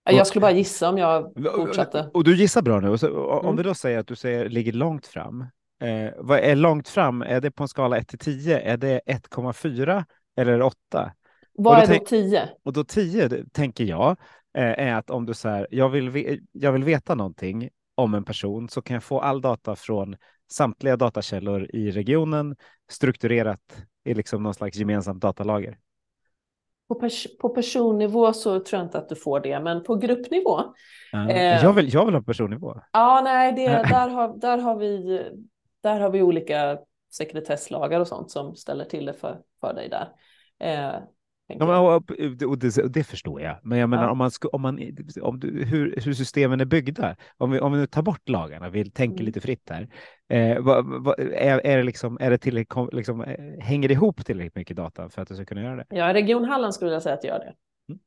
jag skulle bara gissa om jag fortsatte. Och du gissar bra nu. Så, Om Mm. vi då säger att du säger ligger långt fram. Eh, vad är långt fram? Är det på en skala 1 till 10? Är det 1,4 eller är det 8? Vad och är då tänk- 10? Och då 10 det tänker jag eh, är att om du säger jag vill, jag vill veta någonting om en person så kan jag få all data från samtliga datakällor i regionen strukturerat i liksom någon slags gemensamt datalager. På, pers- på personnivå så tror jag inte att du får det, men på gruppnivå Ja, Eh. jag, vill, jag vill ha personnivå. Ja, nej, det, där, har, där, har vi, där har vi olika sekretesslagar och sånt som ställer till det för, för dig där. Eh, Ja, men, och, och, det, och det förstår jag, men jag menar Ja. om man, om man om du, hur, hur systemen är byggda, om vi, om vi nu tar bort lagarna, vi tänker Mm. lite fritt här, eh, vad, vad, är, är det liksom, är det tillräckligt, kom- liksom, eh, hänger det ihop tillräckligt mycket data för att du ska kunna göra det? Ja, Region Halland skulle jag säga att gör det. Mm.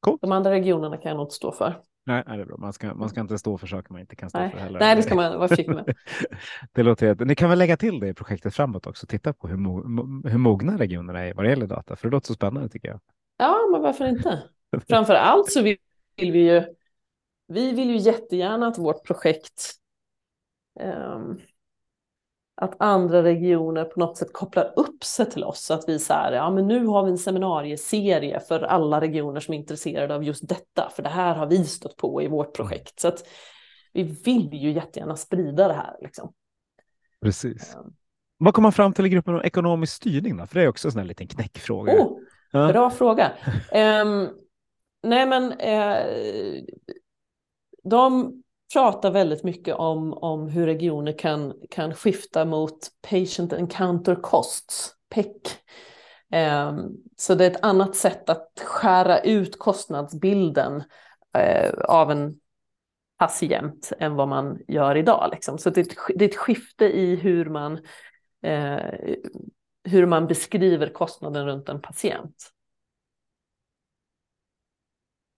Coolt. De andra regionerna kan jag nog inte stå för. Nej, det är bra. Man ska, man ska inte stå för saker man inte kan stå Nej. för heller. Nej, det ska man vara försiktig med. det låter jätte... Ni kan väl lägga till det i projektet framåt också, titta på hur, mo, hur mogna regionerna är vad det gäller data, för det låter så spännande tycker jag. Ja, men varför inte? Framför allt så vill, vi ju, vi vill ju jättegärna att vårt projekt, ehm, att andra regioner på något sätt kopplar upp sig till oss. Så att vi så här, ja men nu har vi en seminarieserie för alla regioner som är intresserade av just detta, för det här har vi stött på i vårt projekt. Så att vi vill ju jättegärna sprida det här liksom. Precis. Ehm, Vad kom man fram till i gruppen om ekonomisk styrning då? För det är också en sån här liten knäckfråga. Oh, Ja. Bra fråga. Ehm, nej men eh, de pratar väldigt mycket om, om hur regioner kan, kan skifta mot patient encounter costs, PEC. Ehm, så det är ett annat sätt att skära ut kostnadsbilden eh, av en patient än vad man gör idag. Liksom. Så det är, ett, det är ett skifte i hur man, eh, hur man beskriver kostnaden runt en patient.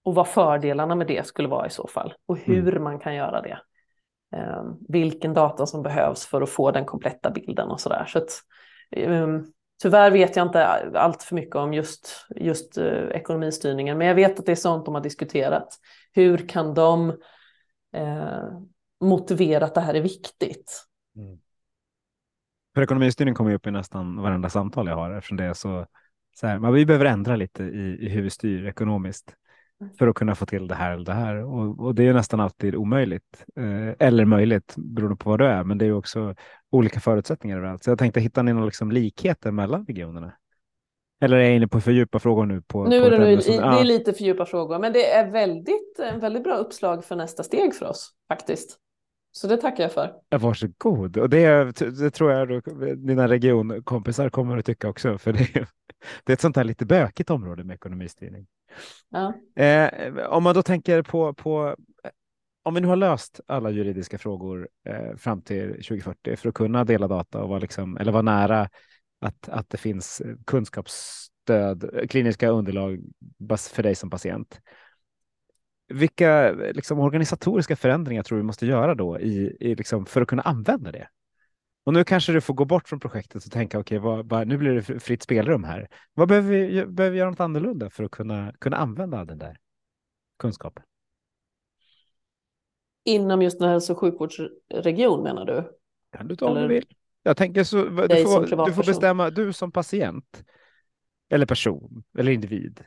Och vad fördelarna med det skulle vara i så fall. Och hur man kan göra det. Eh, vilken data som behövs för att få den kompletta bilden och sådär. Så att, eh, tyvärr vet jag inte allt för mycket om just, just eh, ekonomistyrningen. Men jag vet att det är sånt de har diskuterat. Hur kan de eh, motivera att det här är viktigt? För ekonomistyrning kommer ju upp i nästan varenda samtal jag har eftersom det är så, så här, men vi behöver ändra lite i, i hur vi styr ekonomiskt för att kunna få till det här eller det här. Och, och det är ju nästan alltid omöjligt eh, eller möjligt beroende på vad du är, men det är ju också olika förutsättningar överallt. Så jag tänkte, hittar ni några liksom likheter mellan regionerna? Eller är jag inne på för djupa frågor nu? På, Nu på är det, nu, som- det ja. är lite för djupa frågor, men det är väldigt, en väldigt bra uppslag för nästa steg för oss faktiskt. Så det tackar jag för. Varsågod. Och det, det tror jag då, dina regionkompisar kommer att tycka också, för det är, det är ett sånt här lite bökigt område med ekonomistyrning. Ja. Eh, om man då tänker på, på om vi nu har löst alla juridiska frågor eh, fram till 2040 för att kunna dela data och vara, liksom, eller vara nära att, att det finns kunskapsstöd, kliniska underlag för dig som patient. Vilka liksom, organisatoriska förändringar tror du vi måste göra då i, i, liksom, för att kunna använda det? Och nu kanske du får gå bort från projektet och tänka okej, okay, nu blir det fritt spelrum här. Vad behöver vi, behöver vi göra något annorlunda för att kunna, kunna använda den där kunskapen? Inom just en hälso och sjukvårdsregion menar du? Kan du ta om du vill. Jag tänker så, du får, du får bestämma, du som patient eller person eller individ.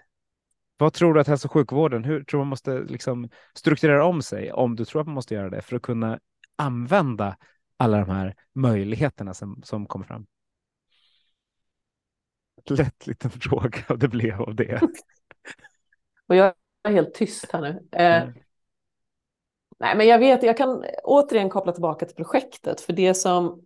Vad tror du att hälso och sjukvården, hur tror man måste liksom strukturera om sig om du tror att man måste göra det för att kunna använda alla de här möjligheterna som, som kommer fram? Lätt liten fråga det blev av det. Och jag är helt tyst här nu. Eh, mm. Nej, men jag vet, jag kan återigen koppla tillbaka till projektet, för det som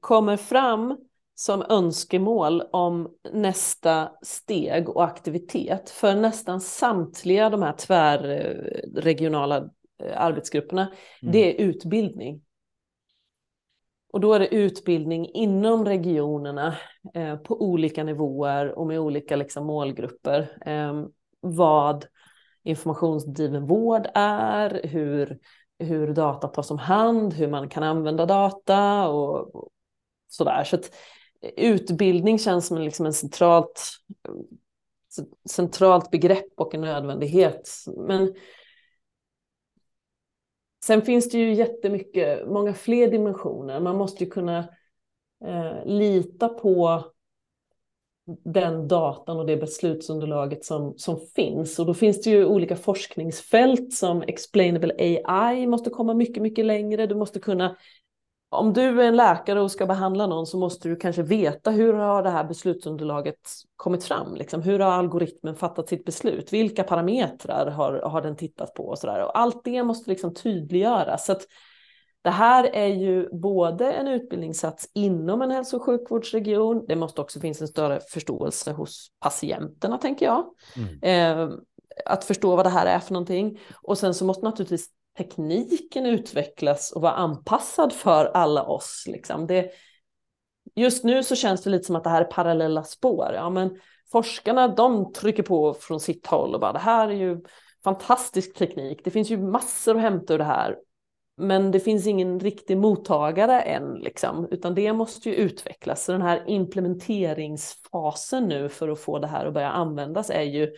kommer fram som önskemål om nästa steg och aktivitet för nästan samtliga de här tvärregionala eh, arbetsgrupperna, mm. det är utbildning. Och då är det utbildning inom regionerna eh, på olika nivåer och med olika liksom, målgrupper. Eh, vad informationsdriven vård är, hur, hur data tas om hand, hur man kan använda data och, och sådär. Så att utbildning känns som liksom en centralt, centralt begrepp och en nödvändighet. Men sen finns det ju jättemycket, många fler dimensioner. Man måste ju kunna eh, lita på den datan och det beslutsunderlaget som, som finns. Och då finns det ju olika forskningsfält som explainable AI måste komma mycket, mycket längre. Du måste kunna om du är en läkare och ska behandla någon så måste du kanske veta hur har det här beslutsunderlaget kommit fram? Liksom, hur har algoritmen fattat sitt beslut? Vilka parametrar har, har den tittat på? Och, så där? och allt det måste liksom tydliggöras. Så att det här är ju både en utbildningssats inom en hälso och sjukvårdsregion. Det måste också finnas en större förståelse hos patienterna, tänker jag. Mm. Eh, att förstå vad det här är för någonting. Och sen så måste naturligtvis tekniken utvecklas och vara anpassad för alla oss. Liksom. Det, just nu så känns det lite som att det här är parallella spår. Ja, men forskarna de trycker på från sitt håll och bara det här är ju fantastisk teknik. Det finns ju massor att hämta ur det här. Men det finns ingen riktig mottagare än, liksom, utan det måste ju utvecklas. Så den här implementeringsfasen nu för att få det här att börja användas är ju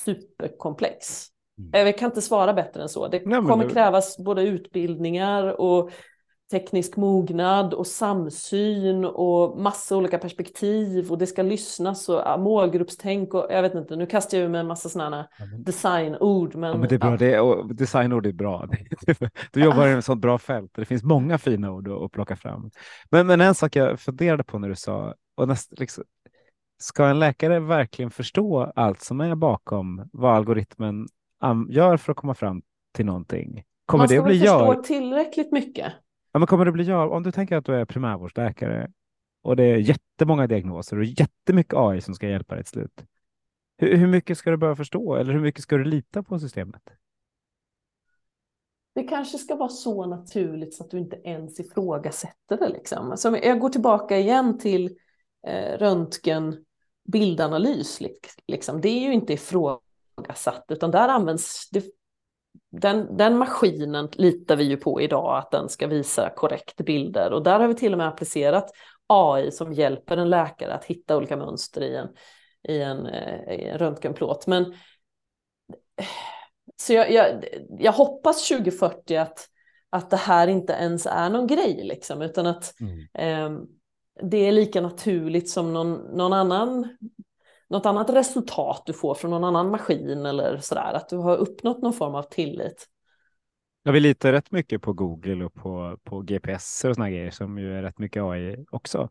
superkomplex. Mm. Jag kan inte svara bättre än så. Det Nej, kommer det... krävas både utbildningar och teknisk mognad och samsyn och massa olika perspektiv och det ska lyssnas och målgruppstänk och jag vet inte, nu kastar jag ur mig en massa sådana designord. Men, ja, men det är bra, ja. det och designord är bra. Du jobbar i ett sådant bra fält, det finns många fina ord att plocka fram. Men, men en sak jag funderade på när du sa, och näst, liksom, ska en läkare verkligen förstå allt som är bakom vad algoritmen gör för att komma fram till någonting? Kommer Man ska det bli förstå gör... tillräckligt mycket. Ja, men kommer det bli gör... Om du tänker att du är primärvårdsläkare och det är jättemånga diagnoser och jättemycket AI som ska hjälpa dig till slut. Hur, hur mycket ska du börja förstå eller hur mycket ska du lita på systemet? Det kanske ska vara så naturligt så att du inte ens ifrågasätter det. Liksom. Alltså, jag går tillbaka igen till eh, röntgen bildanalys. Liksom. Det är ju inte ifrågasatt ifrågasatt, utan där används det, den, den maskinen litar vi ju på idag att den ska visa korrekt bilder och där har vi till och med applicerat AI som hjälper en läkare att hitta olika mönster i en, i en, eh, i en röntgenplåt. Men så jag, jag, jag, hoppas 2040 att, att det här inte ens är någon grej, liksom, utan att mm. eh, det är lika naturligt som någon, någon annan något annat resultat du får från någon annan maskin eller sådär, att du har uppnått någon form av tillit. Ja, vi litar rätt mycket på Google och på, på GPS och sådana grejer som ju är rätt mycket AI också.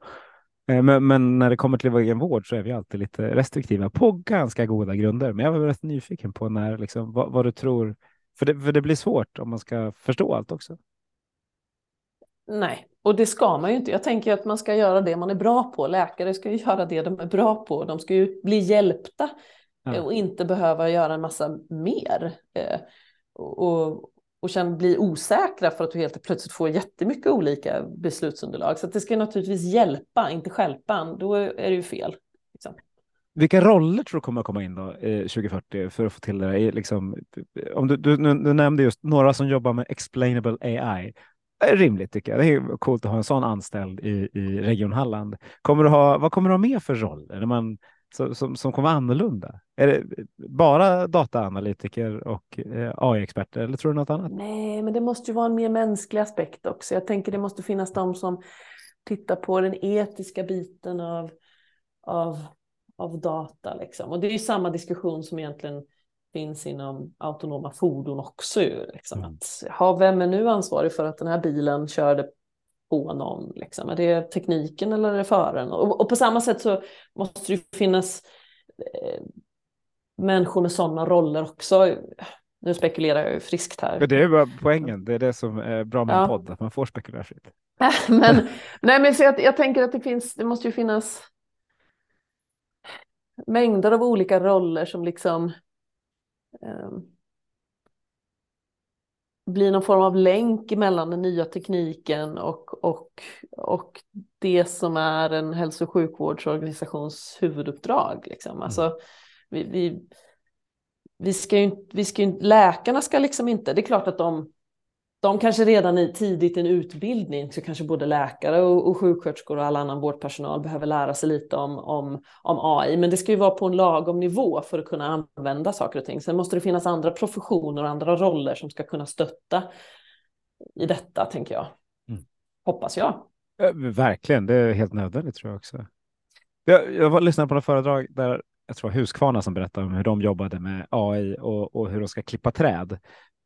Eh, men, men, när det kommer till egen vård så är vi alltid lite restriktiva på ganska goda grunder. Men jag var rätt nyfiken på när, liksom, vad, vad du tror, för det, för det blir svårt om man ska förstå allt också. Nej, och det ska man ju inte. Jag tänker att man ska göra det man är bra på. Läkare ska ju göra det de är bra på. De ska ju bli hjälpta ja. och inte behöva göra en massa mer. Eh, och, och sen bli osäkra för att du helt plötsligt får jättemycket olika beslutsunderlag. Så det ska naturligtvis hjälpa, inte skälpa. Då är det ju fel. Liksom. Vilka roller tror du kommer att komma in då eh, 2040 för att få till det? Liksom, om du, du, du, nämnde just några som jobbar med explainable AI. Eh, rimligt tycker jag. Det är coolt att ha en sån anställd i, i Region Halland. Kommer du ha, vad kommer du ha mer för roll? När man, som, som, som kommer vara annorlunda? Är det bara dataanalytiker och eh, AI-experter eller tror du något annat? Nej, men det måste ju vara en mer mänsklig aspekt också. Jag tänker det måste finnas de som tittar på den etiska biten av, av, av data. Liksom. Och det är ju samma diskussion som egentligen finns inom autonoma fordon också. Liksom. Mm. Att, ha, vem är nu ansvarig för att den här bilen körde på någon? Liksom? Är det tekniken eller är det föraren? Och, och på samma sätt så måste det finnas eh, människor med sådana roller också. Nu spekulerar jag ju friskt här. Men det är bara poängen, det är det som är bra med ja. en podd, att man får spekulera fritt. men, nej, men så jag, jag tänker att det finns, det måste ju finnas mängder av olika roller som liksom um, blir någon form av länk mellan den nya tekniken och, och, och det som är en hälso och sjukvårdsorganisations huvuduppdrag. Liksom. Mm. Alltså, vi, vi, vi ska ju, vi ska ju, läkarna ska liksom inte, det är klart att de, de kanske redan i, tidigt i en utbildning, så kanske både läkare och, och sjuksköterskor och all annan vårdpersonal behöver lära sig lite om, om, om AI, men det ska ju vara på en lagom nivå för att kunna använda saker och ting. Sen måste det finnas andra professioner och andra roller som ska kunna stötta i detta, tänker jag. Mm. Hoppas jag. Verkligen, det är helt nödvändigt tror jag också. Jag, jag lyssnade på några föredrag där jag tror Husqvarna som berättade om hur de jobbade med AI och, och hur de ska klippa träd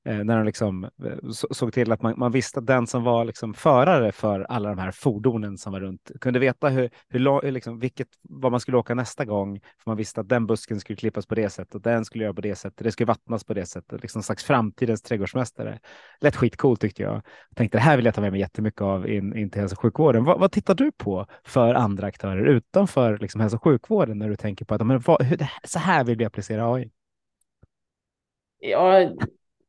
Eh, när de liksom eh, såg till att man, man, visste att den som var liksom förare för alla de här fordonen som var runt kunde veta hur, hur liksom, vilket, vad man skulle åka nästa gång. För man visste att den busken skulle klippas på det sättet och den skulle göra på det sättet. Det skulle vattnas på det sättet, liksom en slags framtidens trädgårdsmästare. Lätt skitcoolt tyckte jag. jag. Tänkte det här vill jag ta med mig jättemycket av in, in till hälso och sjukvården. Vad, vad tittar du på för andra aktörer utanför liksom, hälso och sjukvården när du tänker på att men, vad, hur, så här vill vi applicera AI? Ja,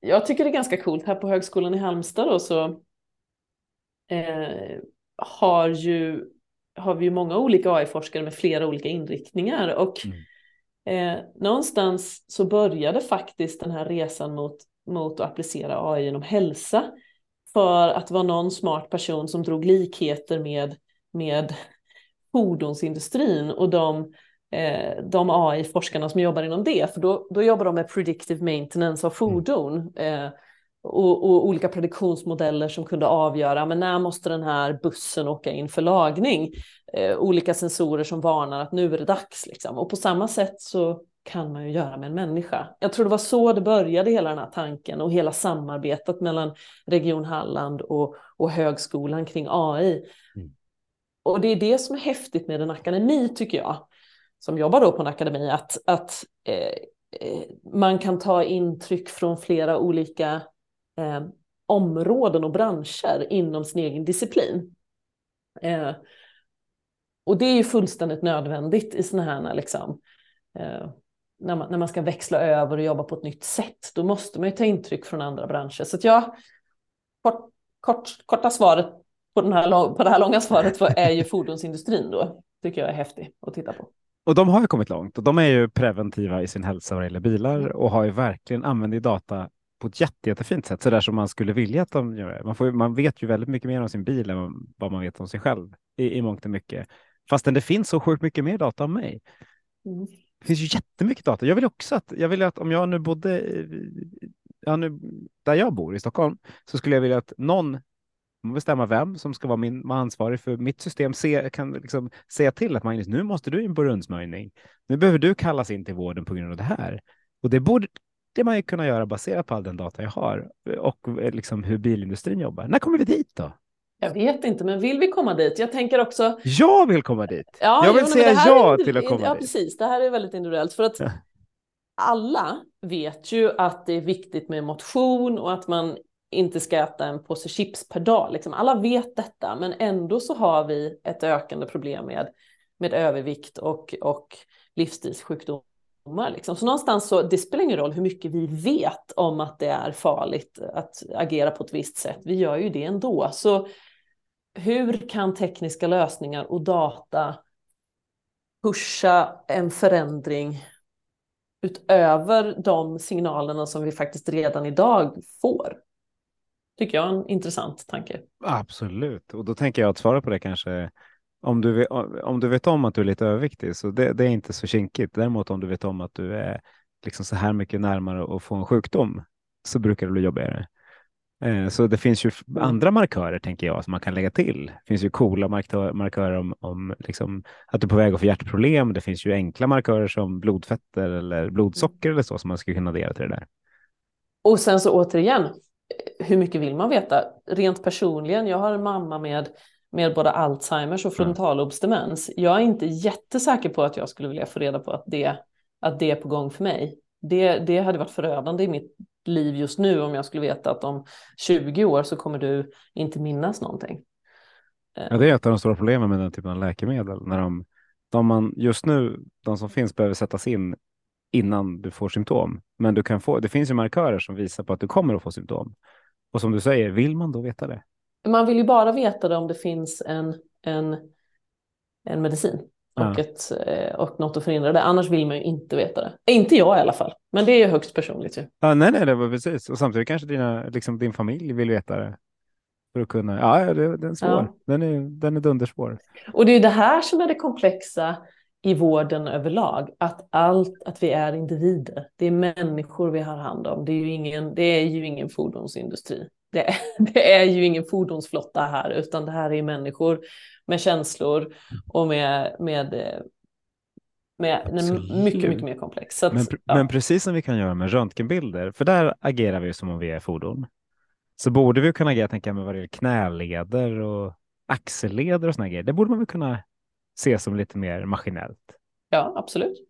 jag tycker det är ganska coolt. Här på Högskolan i Halmstad då, så eh, har, ju, har vi ju många olika AI-forskare med flera olika inriktningar. Och mm. eh, någonstans så började faktiskt den här resan mot, mot att applicera AI inom hälsa. För att det var någon smart person som drog likheter med, med fordonsindustrin och de eh, de AI-forskarna som jobbar inom det, för då, då jobbar de med predictive maintenance av mm. fordon. Eh, och, och, olika prediktionsmodeller som kunde avgöra men när måste den här bussen åka in för lagning. Eh, olika sensorer som varnar att nu är det dags. Liksom. Och på samma sätt så kan man ju göra med en människa. Jag tror det var så det började hela den här tanken och hela samarbetet mellan Region Halland och, och högskolan kring AI. Mm. Och det är det som är häftigt med en akademi tycker jag som jobbar då på en akademi att, att eh, eh, man kan ta intryck från flera olika eh, områden och branscher inom sin egen disciplin. Eh, och det är ju fullständigt nödvändigt i sådana här liksom, eh, när, man, när man ska växla över och jobba på ett nytt sätt. Då måste man ju ta intryck från andra branscher. Så att jag, kort, kort, korta svaret på, den här, på det här långa svaret är ju fordonsindustrin då. Tycker jag är häftig att titta på. Och de har ju kommit långt och de är ju preventiva i sin hälsa vad gäller bilar mm. och har ju verkligen använt data på ett jätte, jättefint sätt, så där som man skulle vilja att de gör. Man, får, man vet ju väldigt mycket mer om sin bil än vad man vet om sig själv i, i mångt och mycket. Fastän det finns så sjukt mycket mer data om mig. Mm. Det finns ju jättemycket data. Jag vill också att, jag vill att om jag nu bodde ja, nu, där jag bor i Stockholm så skulle jag vilja att någon bestämma vem som ska vara min vara ansvarig för mitt system. Se, kan liksom säga till att Magnus, nu måste du in på rundsmörjning. Nu behöver du kallas in till vården på grund av det här. Och det borde det man ju kunna göra baserat på all den data jag har och liksom hur bilindustrin jobbar. När kommer vi dit då? Jag vet inte, men vill vi komma dit? Jag tänker också. Jag vill komma dit. Ja, jag vill jo, säga ja till att komma dit. Ja, precis. Det här är väldigt individuellt för att alla vet ju att det är viktigt med motion och att man inte ska äta en påse chips per dag. Liksom. Alla vet detta, men ändå så har vi ett ökande problem med, med övervikt och, och livsstilssjukdomar. Liksom. Så någonstans så, det spelar ingen roll hur mycket vi vet om att det är farligt att agera på ett visst sätt. Vi gör ju det ändå. Så hur kan tekniska lösningar och data pusha en förändring utöver de signalerna som vi faktiskt redan idag får? Tycker jag är en intressant tanke. Absolut, och då tänker jag att svara på det kanske om du, om du vet om att du är lite överviktig så det, det, är inte så kinkigt. Däremot om du vet om att du är liksom så här mycket närmare att få en sjukdom så brukar det bli jobbigare. Eh, så det finns ju mm. andra markörer tänker jag som man kan lägga till. Det finns ju coola markörer om, om liksom att du är på väg att få hjärtproblem. Det finns ju enkla markörer som blodfetter eller blodsocker eller så som man skulle kunna addera till det där. Och sen så återigen, hur mycket vill man veta? Rent personligen, jag har en mamma med, med både Alzheimers och frontallobsdemens. Jag är inte jättesäker på att jag skulle vilja få reda på att det, att det är på gång för mig. Det, det hade varit förödande i mitt liv just nu om jag skulle veta att om 20 år så kommer du inte minnas någonting. Ja, det är ett av de stora problemen med den typen av läkemedel. När de, de man just nu, de som finns behöver sättas in innan du får symptom. Men du kan få, det finns ju markörer som visar på att du kommer att få symptom. Och som du säger, vill man då veta det? Man vill ju bara veta det om det finns en, en, en medicin och, ja. ett, eh, och något att förhindra det. Annars vill man ju inte veta det. Inte jag i alla fall, men det är högst personligt. Ju. Ja, nej, nej, det var precis. Och samtidigt kanske dina, liksom din familj vill veta det. För att kunna, ja, det, den är svår. Ja. Den är, den är dundersvår. Och det är det här som är det komplexa i vården överlag, att allt, att vi är individer. Det är människor vi har hand om. Det är ju ingen, det är ju ingen fordonsindustri. Det är, det är ju ingen fordonsflotta här, utan det här är människor med känslor och med, med med mycket, mycket mer komplex. Att, men, ja. men, precis som vi kan göra med röntgenbilder, för där agerar vi som om vi är fordon, så borde vi kunna agera tänka med vad det gäller knäleder och axelleder och såna grejer. Det borde man väl kunna se som lite mer maskinellt. Ja, absolut.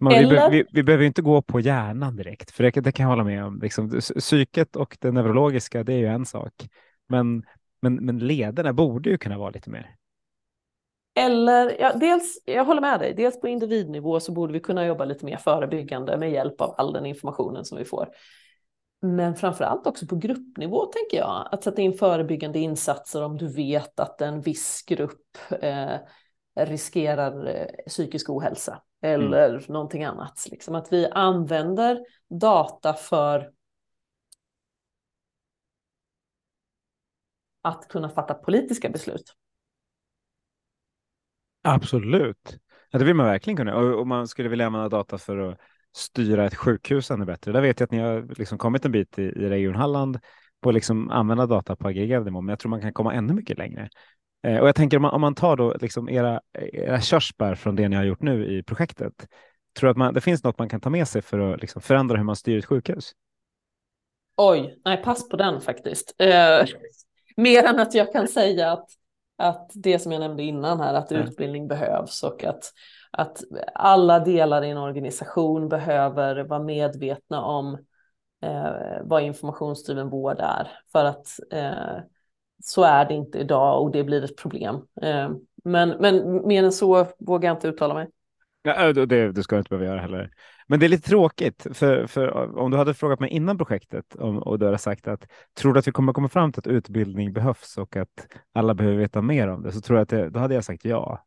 Man, Eller... vi, vi, vi, behöver inte gå på hjärnan direkt, för det, det kan jag hålla med om. Liksom, psyket och det neurologiska, det är ju en sak. Men, men, men lederna borde ju kunna vara lite mer. Eller, ja, dels, jag håller med dig, dels på individnivå så borde vi kunna jobba lite mer förebyggande med hjälp av all den informationen som vi får. Men framför allt också på gruppnivå tänker jag, att sätta in förebyggande insatser om du vet att en viss grupp eh, riskerar eh, psykisk ohälsa eller mm. någonting annat. Liksom att vi använder data för att kunna fatta politiska beslut. Absolut. Ja, det vill man verkligen kunna. Och, och man skulle vilja använda data för att styra ett sjukhus ännu bättre. Där vet jag att ni har liksom kommit en bit i, i Region Halland på att liksom använda data på aggregerad nivå, men jag tror man kan komma ännu mycket längre. Eh, och jag tänker om man, om man tar då liksom era, era körsbär från det ni har gjort nu i projektet, tror att man, det finns något man kan ta med sig för att liksom förändra hur man styr ett sjukhus? Oj, nej pass på den faktiskt. Eh, mer än att jag kan säga att, att det som jag nämnde innan här, att mm. utbildning behövs och att, att alla delar i en organisation behöver vara medvetna om eh, vad informationsdriven vård är. För att eh, så är det inte idag och det blir ett problem. Eh, men, men mer än så vågar jag inte uttala mig. Ja, det, det ska du inte behöva göra heller. Men det är lite tråkigt, för, för om du hade frågat mig innan projektet om, och du hade sagt att tror du att vi kommer komma fram till att utbildning behövs och att alla behöver veta mer om det, så tror jag att det, då hade jag sagt ja.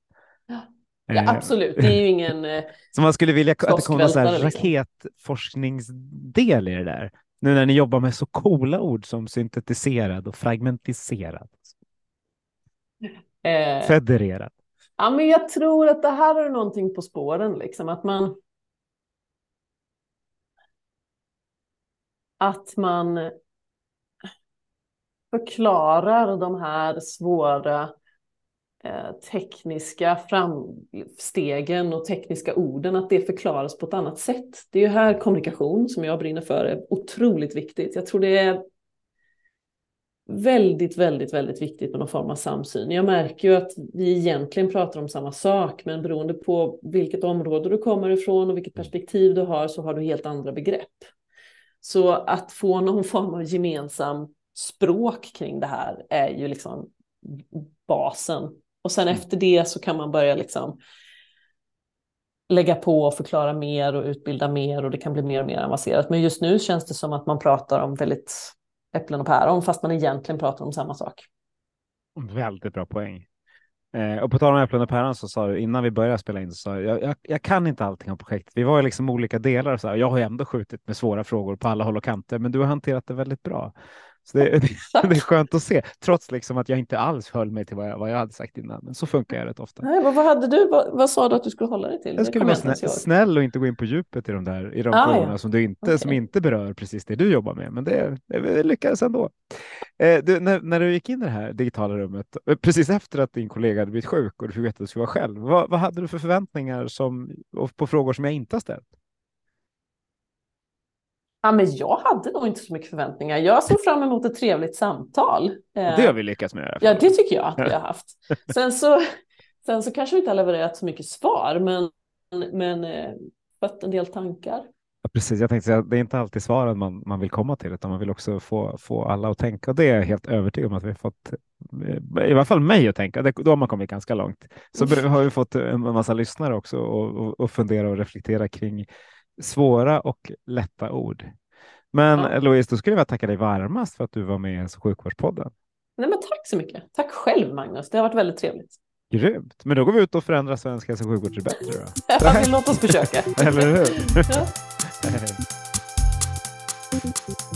Ja, eh, absolut, det är ju ingen... så man skulle vilja att det kom en liksom. raketforskningsdel i det där. Nu när ni jobbar med så coola ord som syntetiserad och fragmentiserad. Eh, Federerad. Ja, men jag tror att det här är någonting på spåren, liksom att man. Att man förklarar de här svåra Eh, tekniska framstegen och tekniska orden, att det förklaras på ett annat sätt. Det är ju här kommunikation, som jag brinner för, är otroligt viktigt. Jag tror det är väldigt, väldigt, väldigt viktigt med någon form av samsyn. Jag märker ju att vi egentligen pratar om samma sak, men beroende på vilket område du kommer ifrån och vilket perspektiv du har så har du helt andra begrepp. Så att få någon form av gemensam språk kring det här är ju liksom basen och sen mm. efter det så kan man börja liksom lägga på och förklara mer och utbilda mer och det kan bli mer och mer avancerat. Men just nu känns det som att man pratar om väldigt äpplen och päron fast man egentligen pratar om samma sak. Väldigt bra poäng. Eh, och på tal om äpplen och päron så sa du innan vi började spela in så sa jag, jag, jag kan inte allting om projektet. Vi var ju liksom olika delar så här, jag har ju ändå skjutit med svåra frågor på alla håll och kanter, men du har hanterat det väldigt bra. Så det, det, är skönt att se, trots liksom att jag inte alls höll mig till vad jag, vad jag hade sagt innan. Men så funkar jag rätt ofta. Nej, vad, vad, hade du, vad, vad, sa du att du skulle hålla dig till? Jag skulle vara snäll, snäll, och inte gå in på djupet i de, där, i de ah, frågorna ja. som, du inte, okay. som inte berör precis det du jobbar med. Men det, det lyckades ändå. Eh, du, när, när du gick in i det här digitala rummet, eh, precis efter att din kollega hade blivit sjuk och du fick veta att du skulle vara själv, vad, vad hade du för förväntningar som, på frågor som jag inte har ställt? Ja, men jag hade nog inte så mycket förväntningar. Jag såg fram emot ett trevligt samtal. Det har vi lyckats med. Ja, det tycker jag att vi har haft. Sen så, sen så kanske vi inte har levererat så mycket svar, men, men eh, fött en del tankar. Ja, precis, jag tänkte säga att det är inte alltid svaren man, man vill komma till, utan man vill också få, få alla att tänka. Och det är jag helt övertygad om att vi har fått, i alla fall mig att tänka. Det, då har man kommit ganska långt. Så har vi fått en massa lyssnare också och, och, och fundera och reflektera kring svåra och lätta ord. Men ja. Louise, då skulle jag vilja tacka dig varmast för att du var med i Hälso och sjukvårdspodden. Nej, men tack så mycket. Tack själv, Magnus. Det har varit väldigt trevligt. Grymt. Men då går vi ut och förändrar svensk hälso och sjukvård till bättre. Då. ja, låt oss försöka. Eller hur? ja.